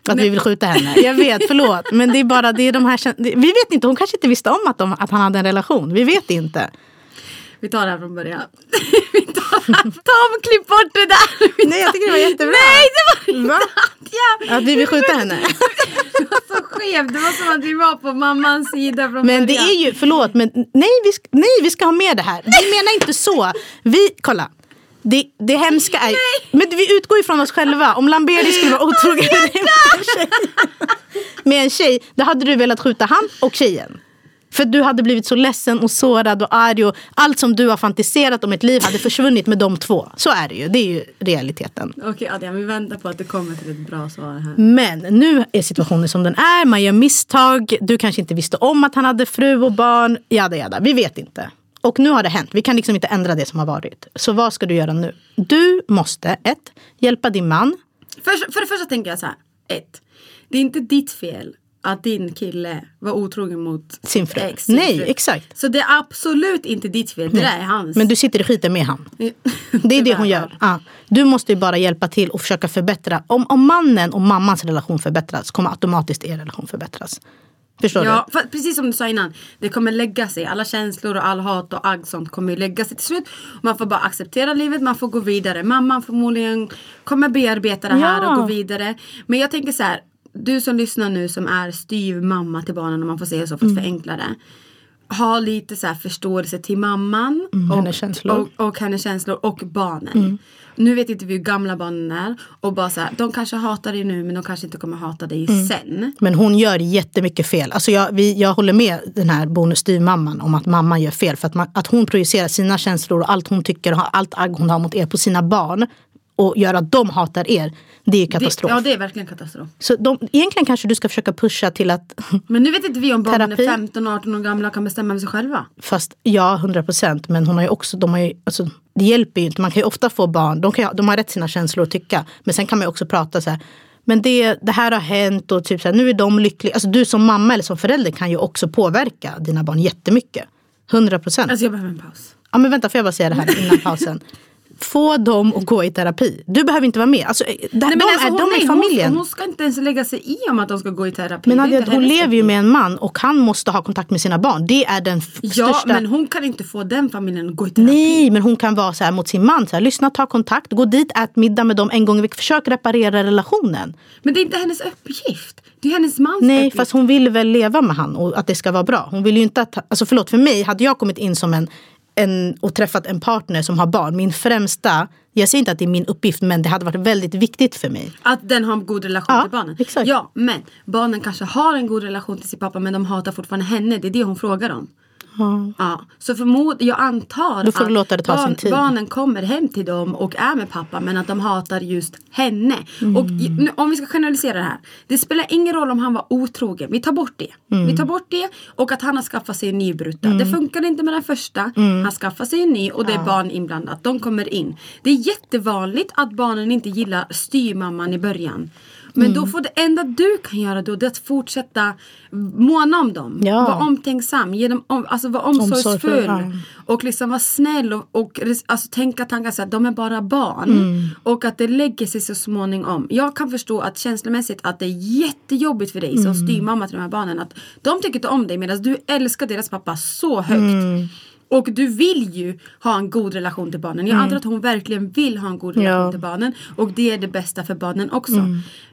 att vi vill skjuta henne. Jag vet, förlåt. Men det är bara, det är de här Vi vet inte, hon kanske inte visste om att, de, att han hade en relation. Vi vet inte. Vi tar det här från början. vi tar. Tom, klipp bort det där! Vi Nej, jag tycker det var jättebra. Nej, det var inte Va? Adja! Att vi vill skjuta henne. Det var så skevt. Det var som att vi var på mammans sida från Men början. det är ju, förlåt, men nej vi, ska, nej, vi ska ha med det här. Vi menar inte så. Vi, kolla. Det, det hemska är Men vi utgår ju från oss själva. Om Lamberi skulle vara otrogen med en tjej, då hade du velat skjuta han och tjejen. För du hade blivit så ledsen och sårad och arg och allt som du har fantiserat om ett liv hade försvunnit med de två. Så är det ju. Det är ju realiteten. Okej Adja, vi väntar på att det kommer till ett bra svar här. Men nu är situationen som den är. Man gör misstag. Du kanske inte visste om att han hade fru och barn. Jada, jada. Vi vet inte. Och nu har det hänt. Vi kan liksom inte ändra det som har varit. Så vad ska du göra nu? Du måste, ett, hjälpa din man. För, för det första tänker jag så här. Ett. Det är inte ditt fel att din kille var otrogen mot Sin fru. ex, sin Nej, fru. exakt. Så det är absolut inte ditt fel. Det där är hans. Men du sitter i skiten med han. Det är det hon gör. Ja. Du måste ju bara hjälpa till och försöka förbättra. Om, om mannen och mammans relation förbättras kommer automatiskt er relation förbättras. Förstår du? Ja, för, precis som du sa innan. Det kommer lägga sig. Alla känslor och all hat och agg sånt kommer ju lägga sig till slut. Man får bara acceptera livet, man får gå vidare. Mamman förmodligen kommer bearbeta det här Ja. och gå vidare. Men jag tänker så här. Du som lyssnar nu som är styv mamma till barnen om man får säga så för att Mm. förenkla det. Ha lite så förståelse till mamman och, Mm, hennes känslor. Mm. och, och hennes känslor och barnen. Nu vet inte vi hur gamla barnen är och bara så här, de kanske hatar dig nu men de kanske inte kommer hata dig Mm. sen. Men hon gör jättemycket fel. Alltså jag, vi, jag håller med den här bonusstyrmamman om att mamman gör fel. För att, man, att hon projicerar sina känslor och allt hon tycker och allt agg hon har mot er på sina barn och gör att de hatar er. Det är katastrof. Det, ja det är verkligen katastrof. Så de, egentligen kanske du ska försöka pusha till att, Men nu vet inte vi om barnen Terapi. är 15-18 år gamla och kan bestämma över sig själva. fast ja, 100 procent. Men hon har ju också, de har ju, alltså, det hjälper ju inte. Man kan ju ofta få barn, de, kan, de har rätt sina känslor att tycka. Men sen kan man ju också prata så här, men det, det här har hänt och typ så här, nu är de lyckliga. Alltså du som mamma eller som förälder kan ju också påverka dina barn jättemycket. 100 procent. Alltså jag behöver en paus. Ja men vänta, får jag bara säga det här innan pausen? Få dem att gå i terapi. Du behöver inte vara med. Alltså, de Nej, men alltså, är, hon, de är familjen. Hon, hon ska inte ens lägga sig i om att de ska gå i terapi. men Nadia, hon lever ju med en man och han måste ha kontakt med sina barn. Det är den Ja största... men hon kan inte få den familjen att gå i terapi. Nej, men hon kan vara så här mot sin man. Så här, Lyssna, ta kontakt, gå dit, ät middag med dem en gång i veckan. Försök reparera relationen. Men det är inte hennes uppgift. Det är hennes mans Nej, uppgift. fast hon vill väl leva med han och att det ska vara bra. Hon vill ju inte att... Alltså förlåt, för mig hade jag kommit in som en, en och träffat en partner som har barn. Min främsta... Jag säger inte att det är min uppgift, men det hade varit väldigt viktigt för mig. Att den har en god relation Ja, till barnen. exakt. Ja, men barnen kanske har en god relation till sin pappa men de hatar fortfarande henne. Det är det hon frågar om. Ja. Så förmod, jag antar Då får att det sin tid. barnen kommer hem till dem och är med pappa men att de hatar just henne. Mm. Och nu, om vi ska generalisera det här. Det spelar ingen roll om han var otrogen. Vi tar bort det. Mm. Vi tar bort det och att han har skaffat sig en ny brutta. Det funkade inte med den första. Mm. Han skaffar sig en ny och det är barn inblandat. De kommer in. Det är jättevanligt att barnen inte gillar styrmamman i början. Men Mm. då får det enda du kan göra då det är att fortsätta måna om dem. Ja. Vara omtänksam, ge dem om, alltså vara omsorgsfull. Ja. Och liksom vara snäll och, och alltså, tänka tankar så att de är bara barn. Mm. Och att det lägger sig så småningom. Jag kan förstå att känslomässigt att det är jättejobbigt för dig Mm. som styrmamma till de här barnen. Att de tycker inte om dig medan du älskar deras pappa så högt. Mm. Och du vill ju ha en god relation till barnen. Jag antar att hon verkligen vill ha en god relation Mm. Ja. Mm. till barnen. Och det är det bästa för barnen också.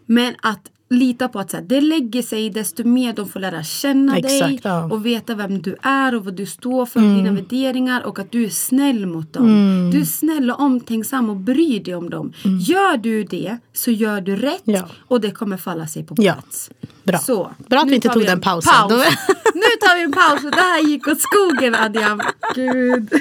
Men att lita på att så här, det lägger sig desto mer de får lära känna dig. Exakt, ja. Mm. Och veta vem du är och vad du står för. Dina värderingar och att du är snäll mot dem. Du är snäll och omtänksam och bryr dig om dem. Gör du det så gör du rätt. Mm. Ja. Och det kommer falla sig på Ja. plats. Bra. Så, Bra att vi inte tog en den pausen. Paus. Då- nu tar vi en paus för det här gick åt skogen Adjam. Gud.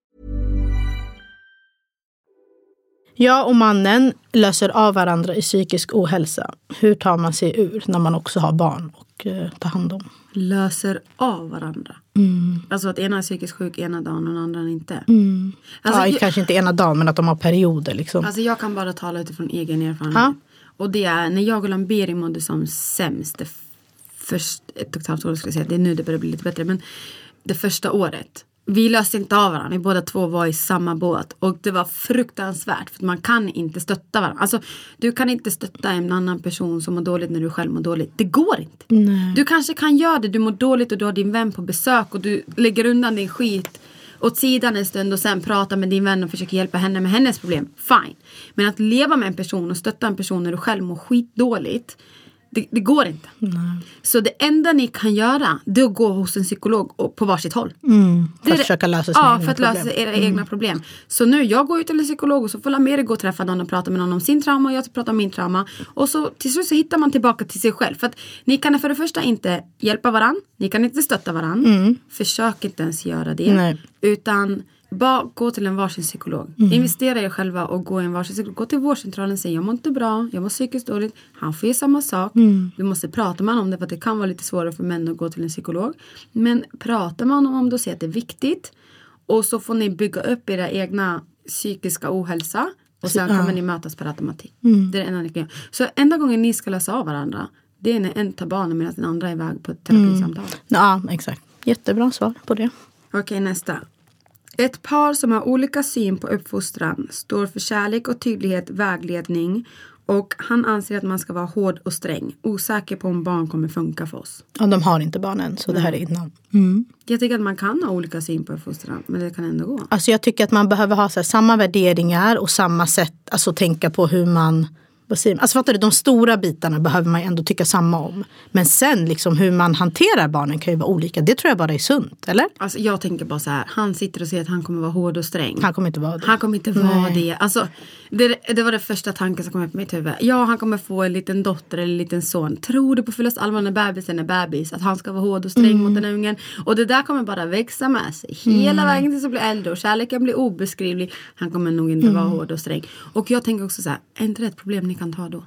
Jag och mannen löser av varandra i psykisk ohälsa. Hur tar man sig ur när man också har barn och eh, tar hand om? Löser av varandra. Alltså att ena är psykiskt sjuk ena dagen och den andra inte. Alltså, ja, jag, Kanske inte ena dagen, men att de har perioder. Liksom. alltså jag kan bara tala utifrån egen erfarenhet. Ja. Och det är när jag och Lamberi mådde som sämst. Det först, ett och ett halvt år skulle jag säga. Det är nu det börjar bli lite bättre. Men det första året. Vi löste inte av varandra. Vi båda två var i samma båt. Och det var fruktansvärt. För man kan inte stötta varandra. Alltså, du kan inte stötta en annan person som mår dåligt när du själv mår dåligt. Det går inte. Du kanske kan göra det. Du mår dåligt och du har din vän på besök. Och du lägger undan din skit åt sidan en stund och sen pratar med din vän och försöker hjälpa henne med hennes problem. Fine. Men att leva med en person och stötta en person när du själv mår skitdåligt. Det, det går inte. Så det enda ni kan göra det är att gå hos en psykolog och, på varsitt håll. Mm, för att försöka lösa sina Ja, egna för att problem. Mm. lösa era egna problem. Så nu, jag går ut till en psykolog och så får Lameri gå och träffa någon och prata med någon om sin trauma och jag pratar om min trauma. Och så till slut så hittar man tillbaka till sig själv. För att ni kan för det första inte hjälpa varann, ni kan inte stötta varann. Försök inte ens göra det. Mm. Nej. Utan bara gå till en varsin psykolog. Mm. Investera i er själva och gå i en varsin psykolog. Gå till vårdcentralen och säg jag mår inte bra, jag mår psykiskt dåligt. Han får ju samma sak. Mm. Du måste prata med honom om det för att det kan vara lite svårare för män att gå till en psykolog. Men prata med honom om det och säg att det är viktigt. Och så får ni bygga upp era egna psykiska ohälsa. Och sen kommer ni mötas per automatik. Mm. Det är det enda ni kan göra. Så enda gången ni ska lösa av varandra. Det är när en tar barnen medan den andra är iväg på ett terapisamtal. Ja, exakt. Jättebra svar på det. Okej, nästa. Ett par som har olika syn på uppfostran står för kärlek och tydlighet, vägledning och han anser att man ska vara hård och sträng. Osäker på om barn kommer funka för oss. Och de har inte barn än, så det här är innan. Mm. Jag tycker att man kan ha olika syn på uppfostran, men det kan ändå gå. Alltså jag tycker att man behöver ha så här, samma värderingar och samma sätt, alltså tänka på hur man vad säger man? Alltså fattar du, de stora bitarna behöver man ju ändå tycka samma om. Men sen liksom hur man hanterar barnen kan ju vara olika. Det tror jag bara är sunt, eller? Alltså jag tänker bara så här, han sitter och säger att han kommer vara hård och sträng. Han kommer inte vara det. Han kommer inte vara Nej. det. Alltså, det. Det var det första tanken som kom upp i mitt huvud. Ja, han kommer få en liten dotter eller en liten son. Tror du på fullaste allvar när bebisen är bebis att han ska vara hård och sträng Mm. mot den här ungen? Och det där kommer bara växa med sig hela vägen tills han blir äldre och kärleken blir obeskrivlig. Han kommer nog inte Mm. vara hård och sträng. Och jag tänker också så här, är inte det ett problem ni kan ta då?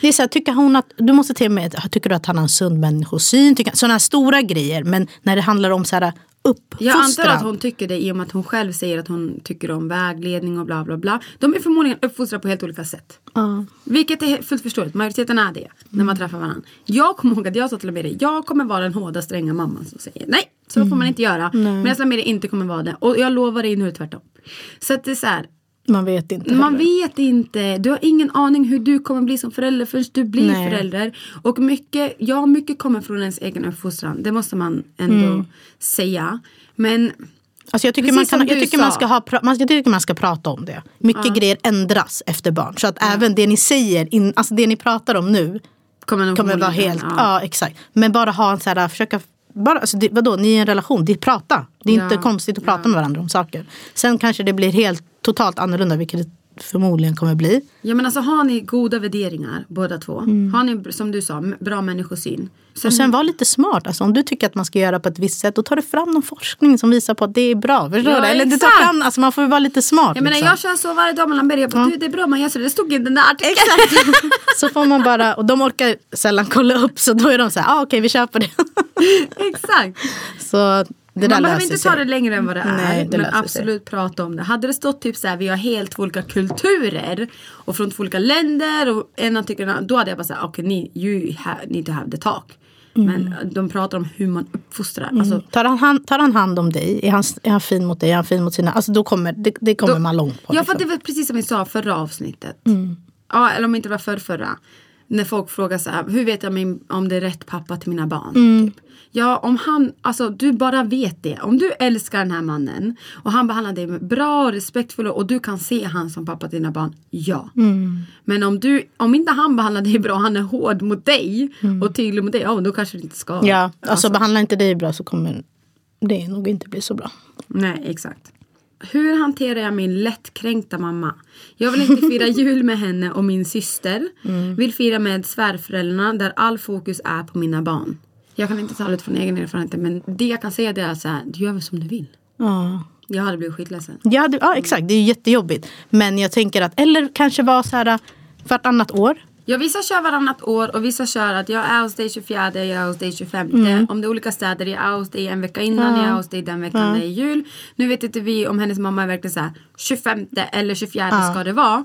Det är så här, tycker hon att, du måste till med, tycker du att han har en sund människosyn? Sådana stora grejer. Men när det handlar om så här uppfostran. Jag antar att hon tycker det i och med att hon själv säger att hon tycker om vägledning och bla bla bla. De är förmodligen uppfostrade på helt olika sätt. Ja. Vilket är fullt förståeligt. Majoriteten är det. När man träffar varandra. Jag kommer ihåg att jag sa till Lamiri. Jag kommer vara den hårda stränga mamman som säger nej. Så får man inte göra. Medan Lamiri inte kommer vara det. Och jag lovar dig nu tvärtom. Så att det är så här. Man vet inte. Man heller. vet inte. Du har ingen aning hur du kommer bli som förälder förrän du blir Nej. förälder. Och mycket, ja, mycket kommer från ens egen uppfostran. Det måste man ändå säga. Men Alltså jag tycker, Precis man, kan, jag, tycker man ska ha, man, jag tycker man ska prata om det. Mycket grejer ändras efter barn. Så att även det ni säger, in, alltså det ni pratar om nu kommer, kommer vara helt, ja. exakt. Men bara ha en så här, försöka, bara, alltså det, vadå, ni är i en relation, det är prata. Det är Ja, inte konstigt att prata med varandra om saker. Sen kanske det blir helt totalt annorlunda, vilket förmodligen kommer bli. Ja men alltså har ni goda värderingar båda två. Har ni som du sa bra människosyn. Sen, Och sen var lite smart. Alltså, om du tycker att man ska göra på ett visst sätt, då tar du fram någon forskning som visar på att det är bra. Förstår Ja, du? Eller du tar fram, alltså, man får ju vara lite smart. jag menar liksom. jag kör så varje dag mellan berg. Jag bara, du det är bra man gör så. Det stod i den där artikeln. Exakt. så får man bara, och de orkar sällan kolla upp så då är de så här, ah, okej vi kör på det. Exakt. så man behöver inte sig. ta det längre än vad det är. Nej, det men löser sig. absolut prata om det. Hade det stått typ så här, vi har helt olika kulturer och från två olika länder och ena tycker då hade jag bara sagt, okej ni you ha, need to have the talk. Mm. Men de pratar om hur man uppfostrar. Alltså, Tar han, hand, tar han hand om dig? Är han, är han fin mot dig? Är han fin mot sina... Alltså då kommer, det, det kommer Då- man långt på. Ja, för liksom. det var precis som vi sa förra avsnittet. Mm. Ja, eller om inte det var för förra. När folk frågar så här, hur vet jag min, om det är rätt pappa till mina barn? Mm. Typ. Ja, om han, alltså du bara vet det. Om du älskar den här mannen och han behandlar dig bra och respektfull och du kan se han som pappa till dina barn, ja. Mm. Men om, du, om inte han behandlar dig bra, han är hård mot dig Mm. och tydlig mot dig, ja då kanske det inte ska. Ja, alltså, behandlar inte dig bra så kommer det nog inte bli så bra. Nej, exakt. Hur hanterar jag min lättkränkta mamma? Jag vill inte fira jul med henne och min syster. Vill fira med svärföräldrarna där all fokus är på mina barn. Jag kan inte tala ut från egen erfarenhet men det jag kan säga det är så här, du gör väl som du vill. Ja. Jag hade blivit skitledsen. Ja, det, ja, exakt. Det är jättejobbigt. Men jag tänker att, eller kanske vara så här vartannat år. Ja, vissa kör varannat år och vissa kör att jag är hos dig 24, jag är hos dig 25. Om det är olika städer, jag är hos dig en vecka innan, jag är hos dig den veckan det är jul. Nu vet inte vi om hennes mamma är verkligen så här 25 eller 24 ska det vara.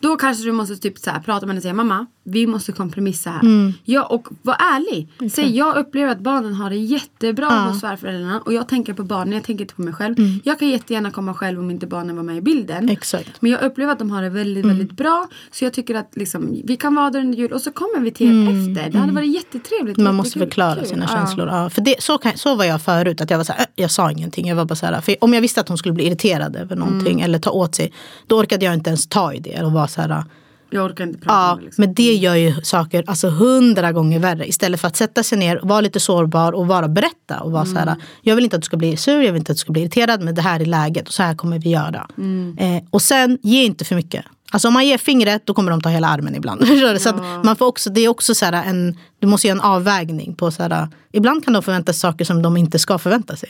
Då kanske du måste typ så här, prata med henne och säga mamma, vi måste kompromissa här. Ja, och var ärlig. Säg jag upplever att barnen har det jättebra hos svärföräldrarna och jag tänker på barnen, jag tänker inte på mig själv. Jag kan jättegärna komma själv om inte barnen var med i bilden. Exakt. Men jag upplever att de har det väldigt, väldigt bra. Så jag tycker att liksom, vi kan vara där under jul och så kommer vi till er efter. Det hade varit jättetrevligt. Man måste förklara Kul. sina Ja. känslor. Ja, för det, så, kan, så var jag förut. Att jag, var så här, "Äh, jag sa ingenting. Jag var bara så här, för om jag visste att hon skulle bli irriterad över någonting Mm. eller ta åt sig. Då orkade jag inte ens ta i det. Och vara så här, Jag orkar inte prata Ja, om det. Liksom. men det gör ju saker alltså hundra gånger värre. Istället för att sätta sig ner, vara lite sårbar och vara berätta. Och vara så här, jag vill inte att du ska bli sur, jag vill inte att du ska bli irriterad. Men det här är läget och så här kommer vi göra. Eh, och sen, ge inte för mycket. Alltså om man ger fingret då kommer de ta hela armen ibland. Så att man får också, det är också så här en, du måste göra en avvägning. på så här, Ibland kan de förvänta sig saker som de inte ska förvänta sig.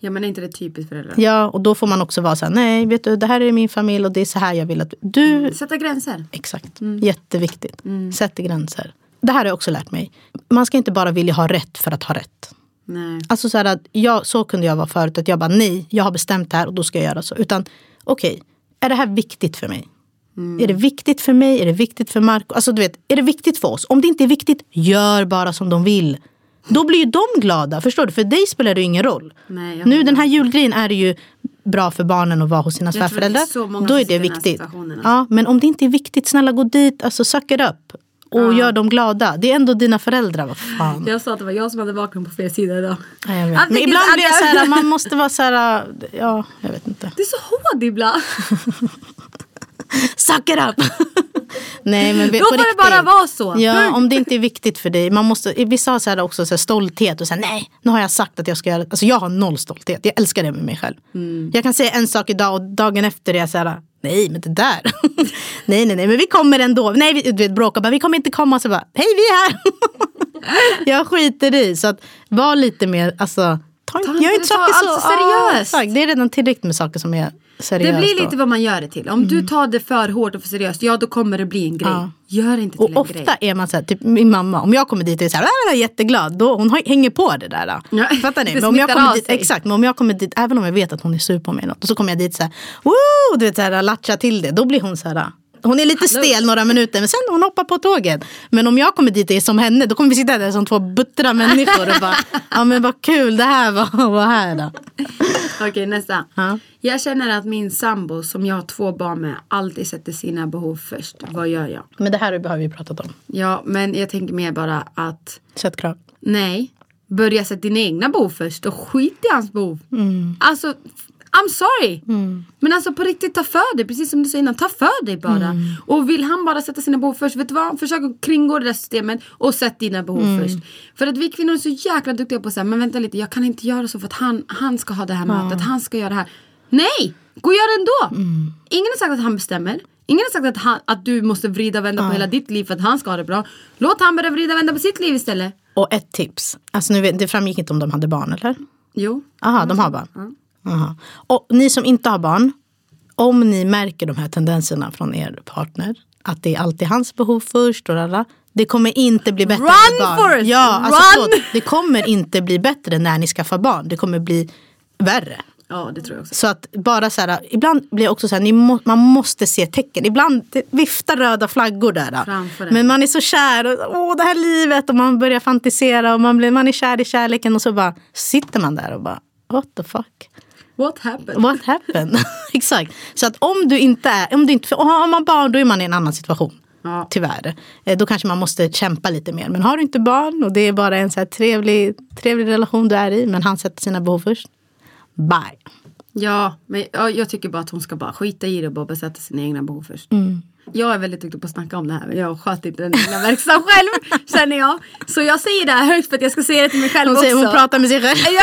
Ja men är inte det typiskt föräldrar? Ja, och då får man också vara så här, nej vet du det här är min familj och det är så här jag vill att du Sätta gränser. Exakt. Jätteviktigt. Sätt gränser. Det här har jag också lärt mig. Man ska inte bara vilja ha rätt för att ha rätt. Nej. Alltså så, här att jag, så kunde jag vara förut. Att jag bara nej, jag har bestämt det här och då ska jag göra så. Utan okej, är det här viktigt för mig? Är det viktigt för mig? Är det viktigt för Marco? Alltså du vet, är det viktigt för oss? Om det inte är viktigt, gör bara som de vill. Då blir ju de glada. Förstår du? För dig spelar det ju ingen roll. Nej, nu den här julgrejen är det ju bra för barnen att vara hos sina svärföräldrar. Då är det viktigt. Ja, men om det inte är viktigt, snälla gå dit. Alltså suck it up. Och gör dem glada. Det är ändå dina föräldrar. Vad fan. Jag sa att det var jag som hade vaken på fel sida idag. Ja, jag vet. Men ibland blir jag- så här, man måste vara så här, ja, jag vet inte. Du är så hård ibland. Suck it up! Nej, men Då får det riktigt. bara vara så. Ja, Punkt. om det inte är viktigt för dig. Man måste, vissa har så här också så här stolthet och säga nej, nu har jag sagt att jag ska göra det. Alltså jag har noll stolthet. Jag älskar det med mig själv. Mm. Jag kan säga en sak idag och dagen efter är jag så här, nej men det där. nej, nej, nej, men vi kommer ändå. Nej, vi, du vet bråka bara, vi kommer inte komma. Så bara, hej vi är här. jag skiter i. Så att var lite mer, alltså, ta, Ta gör inte- inte saker så. seriöst. Exakt. det är redan tillräckligt med saker som är seriöst. Det blir då. lite vad man gör det till. Om du tar det för hårt och för seriöst, ja då kommer det bli en grej. Ja. Gör det inte till Och en ofta grej. är man så här, typ min mamma, om jag kommer dit och är så här, "Ah, är jätteglad, då, hon hänger på det där. Då. Ja, Fattar ni? Men om jag kommer dit, exakt, men om jag kommer dit, även om jag vet att hon är sur på mig, något, och så kommer jag dit så här, woo, du vet så här, latcha till det, då blir hon så här, hon är lite stel några minuter men sen hon hoppar på tåget. Men om jag kommer dit och är som henne då kommer vi sitta där som två buttra människor och bara, ja men vad kul det här var, var här då. Okej nästa. Ja. Jag känner att min sambo som jag har två barn med alltid sätter sina behov först. Vad gör jag? Men det här har vi pratat om. Ja men jag tänker mer bara att Sätt krav. nej. Börja sätta dina egna behov först och skit i hans behov. Mm. Alltså I'm sorry. Men alltså på riktigt ta för dig. Precis som du sa innan. Ta för dig bara. Mm. Och vill han bara sätta sina behov först. Vet du vad? Försök att kringgå det där systemet. Och sätt dina behov Mm. först. För att vi kvinnor är så jäkla duktiga på att säga. Men vänta lite. Jag kan inte göra så för att han, han ska ha det här mötet. Han ska göra det här. Nej! Gå och gör det ändå. Mm. Ingen har sagt att han bestämmer. Ingen har sagt att, han, att du måste vrida och vända på hela ditt liv för att han ska ha det bra. Låt han börja vrida och vända på sitt liv istället. Och ett tips, alltså nu det framgick inte om de hade barn eller? Jo. Aha, de har barn. Aha. Och ni som inte har barn, om ni märker de här tendenserna från er partner, att det är alltid hans behov först och rara, det kommer inte bli bättre Run, barn. Forrest! Ja, alltså, förlåt, det kommer inte bli bättre när ni skaffar barn. Det kommer bli värre. Ja det tror jag också. Så att bara så här, ibland blir det också så här, ni må, man måste se tecken. Ibland viftar röda flaggor där. Men man är så kär, och, åh det här livet och man börjar fantisera och man, blir, man är kär i kärleken och så bara sitter man där och bara what the fuck. What happened? What happened? Exakt. Så att om du inte är, om du inte, har man barn då är man i en annan situation. Ja. Tyvärr. Eh, Då kanske man måste kämpa lite mer. Men har du inte barn och det är bara en så här trevlig, trevlig relation du är i. Men han sätter sina behov först. Bye. Ja, men ja, jag tycker bara att hon ska bara skita i det och bara besätta sina egna behov först. Mm. Jag är väldigt duktig på att snacka om det här men jag sköter inte den egna verksamheten själv känner jag. Så jag säger det här högt för att jag ska säga det till mig själv Hon, också. säger, hon pratar med sig själv. Ja,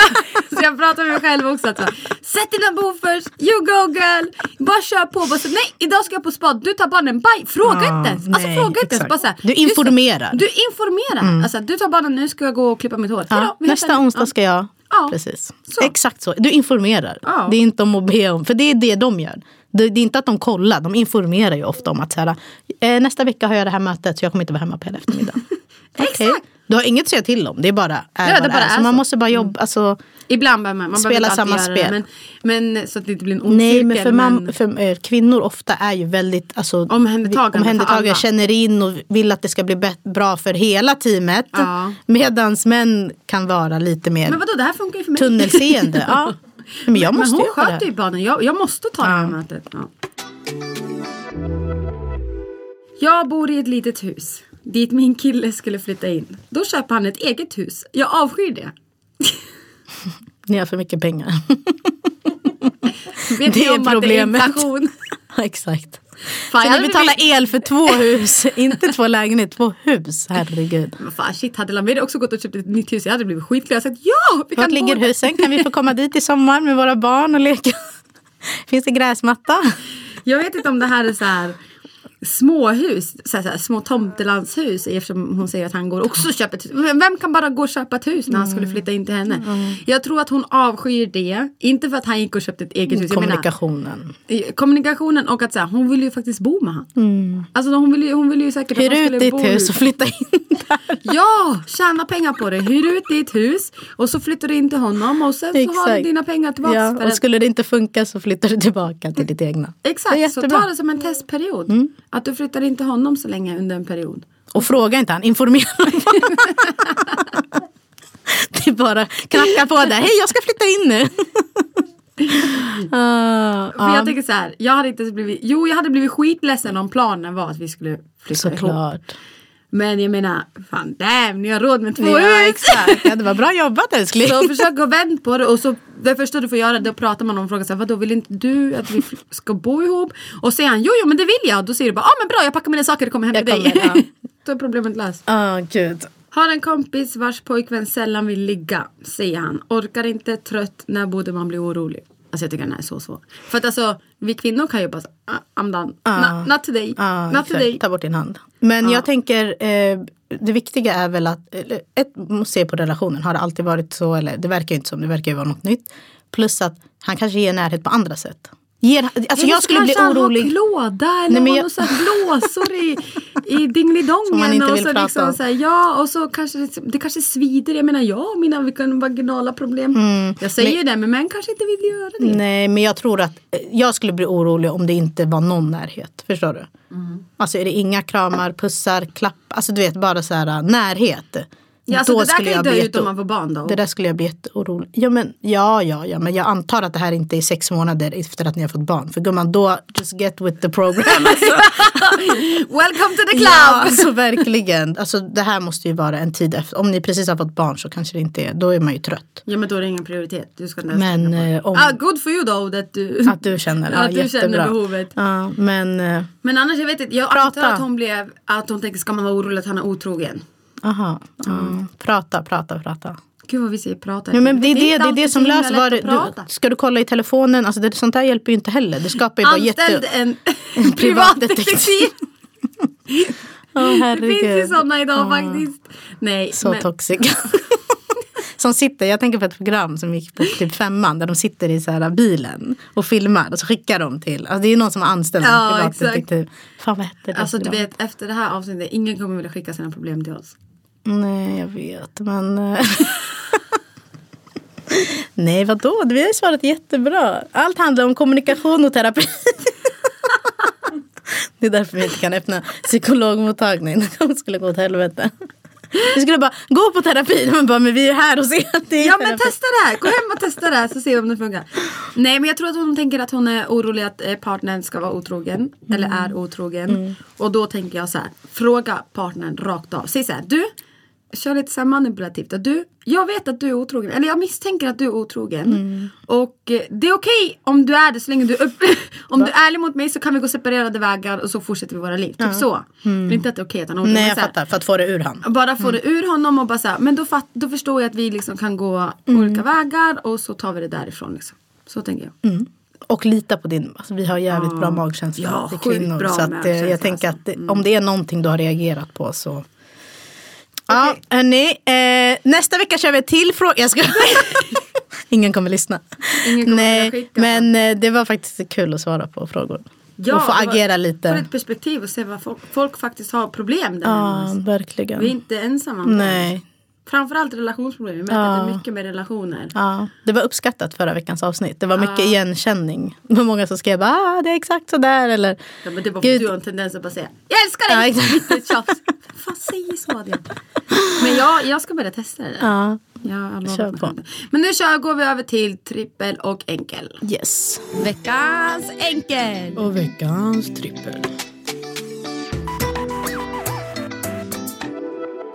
så jag pratar med mig själv också. Att så, Sätt dina behov först, you go girl. Bara kör på. Bara så, nej, idag ska jag på spa. Du tar barnen, bye. Fråga Ja, inte ens. Alltså nej, fråga inte ens. Bara så här, Du informerar. Mm. Du informerar. Alltså, du tar barnen, nu ska jag gå och klippa mitt hår. Ja, nästa onsdag Ja. ska jag. Ja. Precis. Så. Exakt så. Du informerar. Det är inte om att be om. För det är det de gör. Det, det är inte att de kollar. De informerar ju ofta om att så här, eh, nästa vecka har jag det här mötet så jag kommer inte vara hemma på hela eftermiddagen. Okej. Exakt. Du har inget att säga till om. Det är bara är Ja, det bara är. är Så man så. måste bara jobba. Alltså, Ibland behöver man, man Spela samma spel. Det, men, men så att det inte blir en ond Nej, men för, men- mam, för eh, kvinnor ofta är ju väldigt alltså, Omhändertagande omhändertagande känner in och vill att det ska bli bra för hela teamet. Ja. Medan män kan vara lite mer Men vadå, det här funkar ju för mig. tunnelseende. ja. Men jag Men måste hon göra sköter ju barnen. Jag, jag måste ta det här Ja. mötet. Ja. Jag bor i ett litet hus dit min kille skulle flytta in. Då köper han ett eget hus. Jag avskyr det. Ni har för mycket pengar. Vet Det är om att problemet. Det är inflation? Exakt. Fan, Så ni betalar blivit- el för två hus, inte två lägenheter, två hus. Herregud. Men Fan shit, hade Lamedia också gått och köpt ett nytt hus jag hade blivit skitglad. Jag hade sagt ja! Vi Vart kan ligger bo där." husen? Kan vi få komma dit i sommar med våra barn och leka? Finns det gräsmatta? Jag vet inte om det här är så här småhus, så här, så här, små tomtelandshus eftersom hon säger att han går också och köper ett hus. Vem kan bara gå och köpa ett hus när han skulle flytta in till henne? Jag tror att hon avskyr det. Inte för att han gick och köpte ett eget hus. Jag menar, Kommunikationen. kommunikationen och att så här, hon vill ju faktiskt bo med han. Alltså hon vill ju, hon vill ju säkert Hyr att han skulle ditt bo hus ut. och flytta in där. Ja, tjäna pengar på det. Hyr ut ditt hus och så flyttar du in till honom och sen så har du Exakt. dina pengar tillbaka. Ja, och att- skulle det inte funka så flyttar du tillbaka till ditt egna. Exakt, så. Mm. ta det som en testperiod. Att du flyttar in till honom så länge under en period. Och fråga inte han, informera honom. Det är bara knacka på där. Hej jag ska flytta in nu. Ah, För ja, jag tänker så här, jag hade inte blivit, jo jag hade blivit skitledsen om planen var att vi skulle flytta ihop. Men jag menar, fan damn, ni har råd med två Ja, hus. exakt. Ja, det var bra jobbat älskling. Så försök att vända på det och så det första du får göra då pratar man om och frågar så här, vadå vill inte du att vi ska bo ihop? Och säger han jo jo men det vill jag. Då säger du bara ja ah, men bra jag packar mina saker och kommer hem Jag till dig. ja. då är problemet löst. Ah, gud. Har en kompis vars pojkvän sällan vill ligga, säger han. Orkar inte, trött, när borde man bli orolig? Alltså jag tycker den här är så svår. För att alltså vi kvinnor kan ju bara säga ah, I'm done. Not, not today. Ja, not exakt. today. Ta bort din hand. Men jag tänker, eh, det viktiga är väl att, ett, måste se på relationen. Har det alltid varit så? Eller det verkar ju inte som, det verkar ju vara något nytt. Plus att han kanske ger närhet på andra sätt. Ger, alltså jag skulle bli kanske han orolig. har klåda eller Nej, men har jag- här blåsor i, i Som man inte och vill så prata liksom om. så här, ja och så kanske det, det kanske svider. Jag menar jag har mina vaginala problem. Jag säger ju det men män kanske inte vill göra det. Mm. Nej, men jag tror att eh, jag skulle bli orolig om det inte var någon närhet. Förstår du? Alltså är det inga kramar, pussar, klapp, alltså du vet bara så här äh, närhet. Ja, alltså, Då det där skulle kan ju dö ut om man får barn då. Det där skulle jag bli jätteorolig. Ja, men, ja, ja, ja, men jag antar att det här inte är sex månader efter att ni har fått barn. För gumman, då just get with the program. Alltså. Welcome to the club! ja, alltså verkligen. Alltså, det här måste ju vara en tid efter. Om ni precis har fått barn så kanske det inte är, då är man ju trött. Ja men då är det ingen prioritet. Du ska Men det. eh, om Ah, good for you though that du, att du känner, ja, att du jättebra. känner behovet. Ja, men, eh, Men annars jag vet inte, jag Prata. antar att hon blev, att hon tänker ska man vara orolig att han är otrogen? Aha. Ja. Prata, prata, prata. Gud vad vi säger prata. Ja, men det är det, det, inte är det som löser. Vad det, du, ska du kolla i telefonen? Alltså det, sånt där hjälper ju inte heller. Det skapar ju bara Anställd jätte... en, privatdetektiv. privatdetektiv. Det herregud. finns ju sådana idag faktiskt. Nej, Så men, toxic. som sitter, jag tänker på ett program som gick på typ femman där de sitter i så här bilen och filmar och så skickar de till, alltså det är någon som har anställt Ja, en privatdetektiv. Fan vad hette det Alltså du vet efter det här avsnittet, ingen kommer vilja skicka sina problem till oss. Nej jag vet men eh, Nej vadå, vi har ju svarat jättebra. Allt handlar om kommunikation och terapi. Det är därför vi inte kan öppna psykologmottagning. Det skulle gå åt helvete. Vi skulle bara gå på terapi. Men, bara, men vi är här och ser att det är Ja men terapi. testa det här, gå hem och testa det här så ser vi om det funkar. Nej men jag tror att hon tänker att hon är orolig att eh, partnern ska vara otrogen. Eller är otrogen. Och då tänker jag så här, fråga partnern rakt av. Säg så här, du, kör lite så här manipulativt. Att du, jag vet att du är otrogen, eller jag misstänker att du är otrogen. Och eh, det är okej om du är det så länge du upp, Om du är ärlig mot mig så kan vi gå separerade vägar och så fortsätter vi våra liv. Typ så. Det är inte att det är okej att han är otrogen. Nej jag här, fattar, för att få det ur han. bara få det ur honom och bara så här, men då, fatt, då förstår jag att vi liksom kan gå olika vägar och så tar vi det därifrån. Liksom. Så tänker jag. Och lita på din, alltså vi har jävligt bra magkänsla Ja, till kvinnor. bra så att, eh, jag tänker alltså. att det, om det är någonting du har reagerat på så. Ja, hörni. Eh, nästa vecka kör vi ett till fråga. Jag ska... Ingen kommer lyssna. Ingen kommer Nej, men eh, det var faktiskt kul att svara på frågor. Ja, och få agera Få lite. ett perspektiv och se vad folk, folk faktiskt har problem där Ja, verkligen. Vi är inte ensamma. Nej. Framförallt relationsproblem. Vi märker att det är mycket med relationer. Ja, det var uppskattat förra veckans avsnitt. Det var mycket igenkänning. Det var många som skrev ah, det är exakt så där. Eller, Ja, men det Gud. att du har en tendens att bara säga Jag älskar dig! Ja, exakt. Fan säger så? Men jag, jag ska börja testa det ja, Jag Kör på. Men nu kör, går vi över till trippel och enkel. yes. Veckans enkel! Och veckans trippel.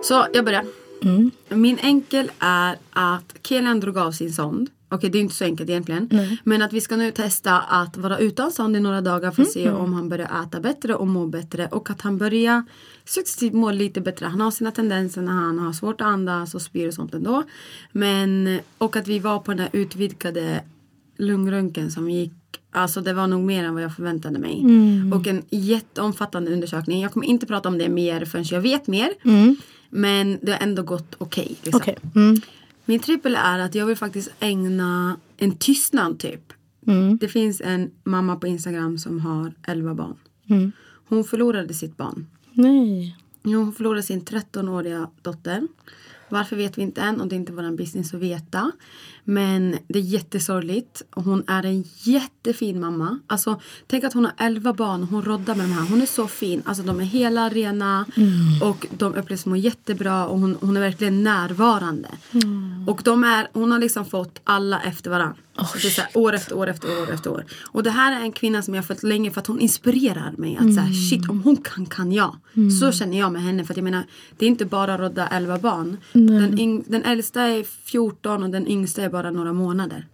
Så jag börjar. Mm. Min enkel är att killen drog av sin sond. Okej, det är inte så enkelt egentligen. Men att vi ska nu testa att vara utan Sandy i några dagar för att se om han börjar äta bättre och må bättre. Och att han börjar successivt må lite bättre. Han har sina tendenser när han har svårt att andas och spyr och sånt ändå. Men, och att vi var på den här utvidgade lungröntgen som gick Alltså det var nog mer än vad jag förväntade mig. Och en jätteomfattande undersökning. Jag kommer inte prata om det mer förrän jag vet mer. Men det har ändå gått okej. liksom. Okej. Mm. Min trippel är att jag vill faktiskt ägna en tystnad typ. Det finns en mamma på Instagram som har 11 barn. Hon förlorade sitt barn. Nej. Hon förlorade sin 13-åriga dotter. Varför vet vi inte än och det är inte vår business att veta. Men det är jättesorgligt. Och hon är en jättefin mamma. Alltså, tänk att hon har 11 barn och hon roddar med de här. Hon är så fin. Alltså de är hela, rena och de upplevs må jättebra och hon, hon är verkligen närvarande. Och de är, hon har liksom fått alla efter varandra. Så det är så här, år efter år efter år efter år. Och det här är en kvinna som jag har följt länge för att hon inspirerar mig. Att så här, shit om hon kan kan jag. Så känner jag med henne. För att jag menar det är inte bara att rodda 11 barn. Den, den äldsta är 14 och den yngsta är bara några månader.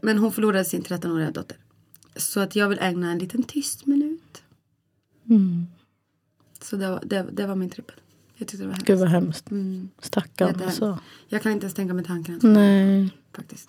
Men hon förlorade sin 13-åriga dotter. Så att jag vill ägna en liten tyst minut. Så det var, det, det var min trippel. Jag tyckte det var hemskt. Gud vad hemskt. Mm. Stackarn alltså. Jag kan inte ens tänka mig tanken. Nej. Faktiskt.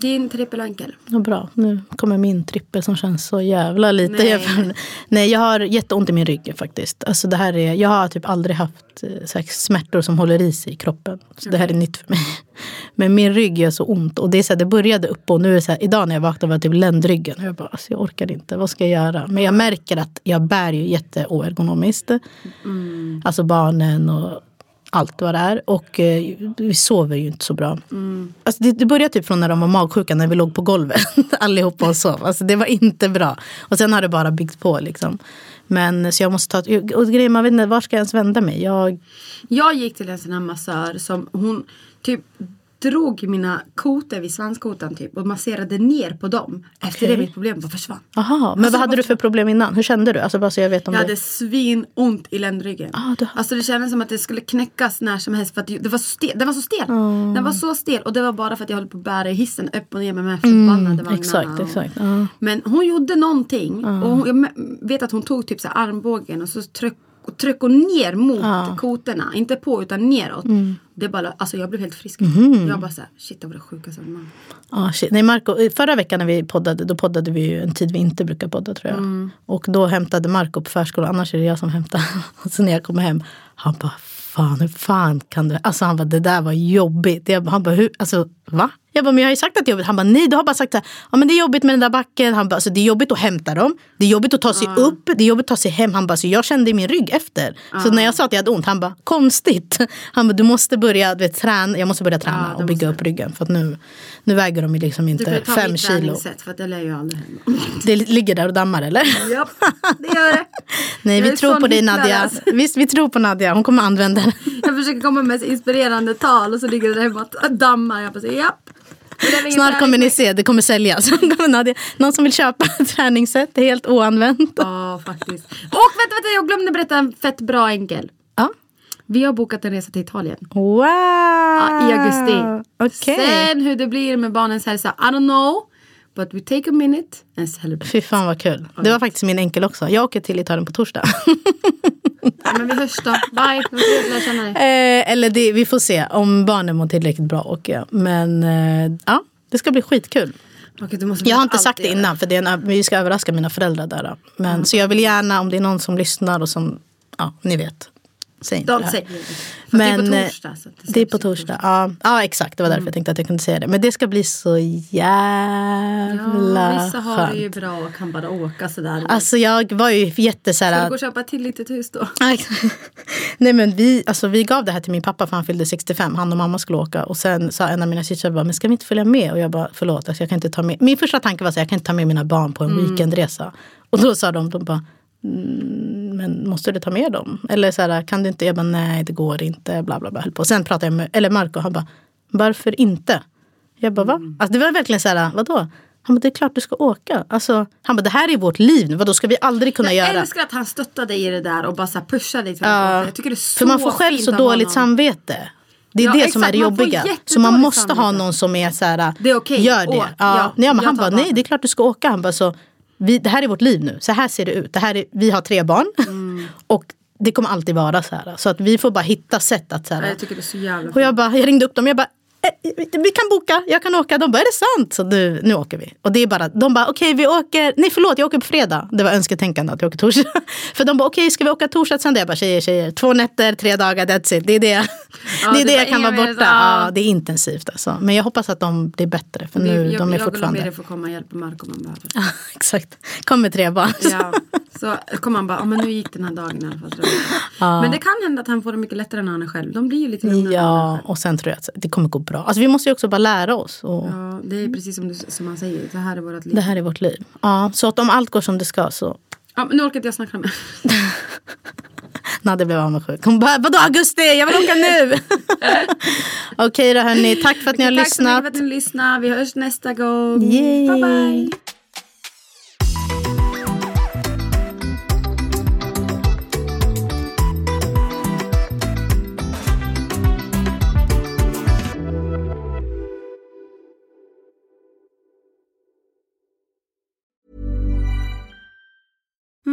Din trippelenkel. Vad bra. Nu kommer min trippel som känns så jävla lite. Nej. jämfört- Nej, jag har jätteont i min rygg faktiskt. Alltså det här är, jag har typ aldrig haft eh, så här, smärtor som håller i sig i kroppen. Så det här är nytt för mig. Men min rygg gör så ont. Och det, är så här, det började upp och nu är det så här, idag när jag vaknade var det typ ländryggen. Och jag bara, alltså, jag orkar inte. Vad ska jag göra? Men jag märker att jag bär ju jätteoergonomiskt. Alltså barnen och allt vad det är. Och eh, vi sover ju inte så bra. Alltså, det, det började typ från när de var magsjuka, när vi låg på golvet allihopa och sov. Alltså, det var inte bra. Och sen har det bara byggt på. Liksom. Men så jag måste ta... Och grejen, man vet inte, var ska jag ens vända mig? Jag, Jag gick till en sån här massör som hon typ drog mina kotor vid svanskotan typ och masserade ner på dem. Efter Okej. det mitt problem bara försvann. aha, men Alltså, vad hade vad- du för problem innan? Hur kände du? Alltså bara så jag vet om Jag det. hade svinont i ländryggen. Ah, du- Alltså det kändes som att det skulle knäckas när som helst för att det var så stel. Den var så stel. Den var så stel och det var bara för att jag höll på att bära i hissen upp och ner med de här förbannade exakt, och- exakt. Ja. Men hon gjorde någonting och hon, jag vet att hon tog typ så armbågen och så tryck, och tryck och ner mot kotorna. Inte på utan neråt. Det bara, alltså jag blev helt frisk. Jag bara såhär, shit det var det sjukaste man. Ah, shit. Nej, Marco, förra veckan när vi poddade, då poddade vi ju en tid vi inte brukar podda tror jag. Mm. Och då hämtade Marco på förskolan, annars är det jag som hämtar. Och så när jag kommer hem, han bara, fan hur fan kan du? Alltså han bara, det där var jobbigt. Jag, han bara, hur? Alltså va? Jag bara, men jag har ju sagt att det är jobbigt. Han bara, nej du har bara sagt så här, ja men det är jobbigt med den där backen. Han bara, alltså det är jobbigt att hämta dem. Det är jobbigt att ta sig upp, det är jobbigt att ta sig hem. Han bara, så jag kände i min rygg efter. Så när jag sa att jag hade ont, han bara, konstigt. Han bara, du måste börja du vet, träna, jag måste börja träna det och bygga upp ryggen. För att nu, nu väger de ju liksom Du inte ju fem kilo. träningssätt för att det lär jag aldrig hända. Det ligger där och dammar eller? Japp, det gör det. Nej, Jag vi tror på dig Nadja. alltså. Visst, vi tror på Nadja. Hon kommer använda den. Jag försöker komma med inspirerande tal och så ligger det där hemma och dammar. Jag bara japp. Snart kommer ni se, det kommer säljas. Någon som vill köpa ett träningssätt, det är helt oanvänt. Ja, faktiskt. Och vänta, vänta, jag glömde berätta en fett bra enkel. Ja. Vi har bokat en resa till Italien. Wow! Ja, I augusti. Okej. Sen hur det blir med barnens hälsa, I don't know. But we take a minute and celebrate. Fy fan vad kul. Det var faktiskt min enkel också. Jag åker till Italien på torsdag. Ja, men vi hörs då. Bye. Jag vill lära känna dig. eh, eller det, vi får se. Om barnen mår tillräckligt bra åker jag. Men eh, ja, det ska bli skitkul. Okej, Jag har inte sagt det innan för det är en, vi ska överraska mina föräldrar där. Men, Så jag vill gärna om det är någon som lyssnar och som, ja ni vet. Säg inte det De här. säger det. Fast Men det är eh, på torsdag. Så det är på torsdag. Ja, ja exakt, det var därför Mm. jag tänkte att jag kunde säga det. Men det ska bli så jävla Ja, vissa har det ju skönt. bra och kan bara åka sådär. Alltså jag var ju jätte så Ska du här, gå och köpa ett till litet hus då? Nej men vi, alltså, vi gav det här till min pappa för han fyllde 65. Han och mamma skulle åka. Och sen sa en av mina systrar bara, men ska vi inte följa med? Och jag bara, förlåt, alltså, jag kan inte ta med. Min första tanke var att jag kan inte ta med mina barn på en Mm. weekendresa. Och då sa de, de bara, men måste du ta med dem? Eller så här, kan du inte? Jag bara, nej det går inte. Bla bla bla. Höll på. Sen pratade jag med, eller Marco, han bara, varför inte? Jag bara, va? Mm. Alltså, det var verkligen så här, vadå? Han bara, det är klart du ska åka. Alltså, han bara, det här är vårt liv nu. Vadå, ska vi aldrig kunna Jag göra? älskar att han stöttar dig i det där och bara så pushar dig. till Ja, Jag tycker det är så För man får själv så dåligt honom. samvete. Det är Ja, det exakt, som är det jobbiga. Så man måste ha samvete. någon som är så här, Det är okej, gör det. åk. Ja. Ja, men jag han bara. nej det är klart du ska åka. Han bara, så, vi, det här är vårt liv nu, så här ser det ut. Det här är, vi har tre barn. Mm. och det kommer alltid vara så här. Så att vi får bara hitta sätt att så här, Jag tycker det är så jävla och jag, bara, jag ringde upp dem jag bara "Eh, vi kan boka, jag kan åka. De bara, är det sant? Så nu, nu åker vi. Och det är bara, de bara, okej vi åker, nej förlåt jag åker på fredag. Det var önsketänkande att jag åker torsdag. För de bara, okej ska vi åka torsdag, söndag? Jag bara, tjejer, tjejer, två nätter, tre dagar, that's it. Det är det, det, är det jag kan vara borta. Ja, det är intensivt alltså. Men jag hoppas att de blir bättre, för nu, jag, de är jag fortfarande... Lamedia får komma och hjälpa Marco om man behöver. Exakt, kom med tre barn. Ja, så kommer han bara, "Ja, men nu gick den här dagen i alla fall. jag." Men det kan hända att han får det mycket lättare när han är själv. De blir ju lite lugnare Ja, och sen tror jag att det kommer gå bra. Alltså, vi måste ju också bara lära oss. Och Ja, det är precis som, du, som han säger, det här är vårt liv. Det här är vårt liv. Ja, så att om allt går som det ska så Ja, men nu orkar inte jag snacka med Nadde blev avundsjuk. Hon bara, vadå augusti, jag vill åka nu! Okej då hörni, tack för att ni har Tack så mycket lyssnat. för att ni lyssnade. Vi hörs nästa gång. Yay. Bye bye.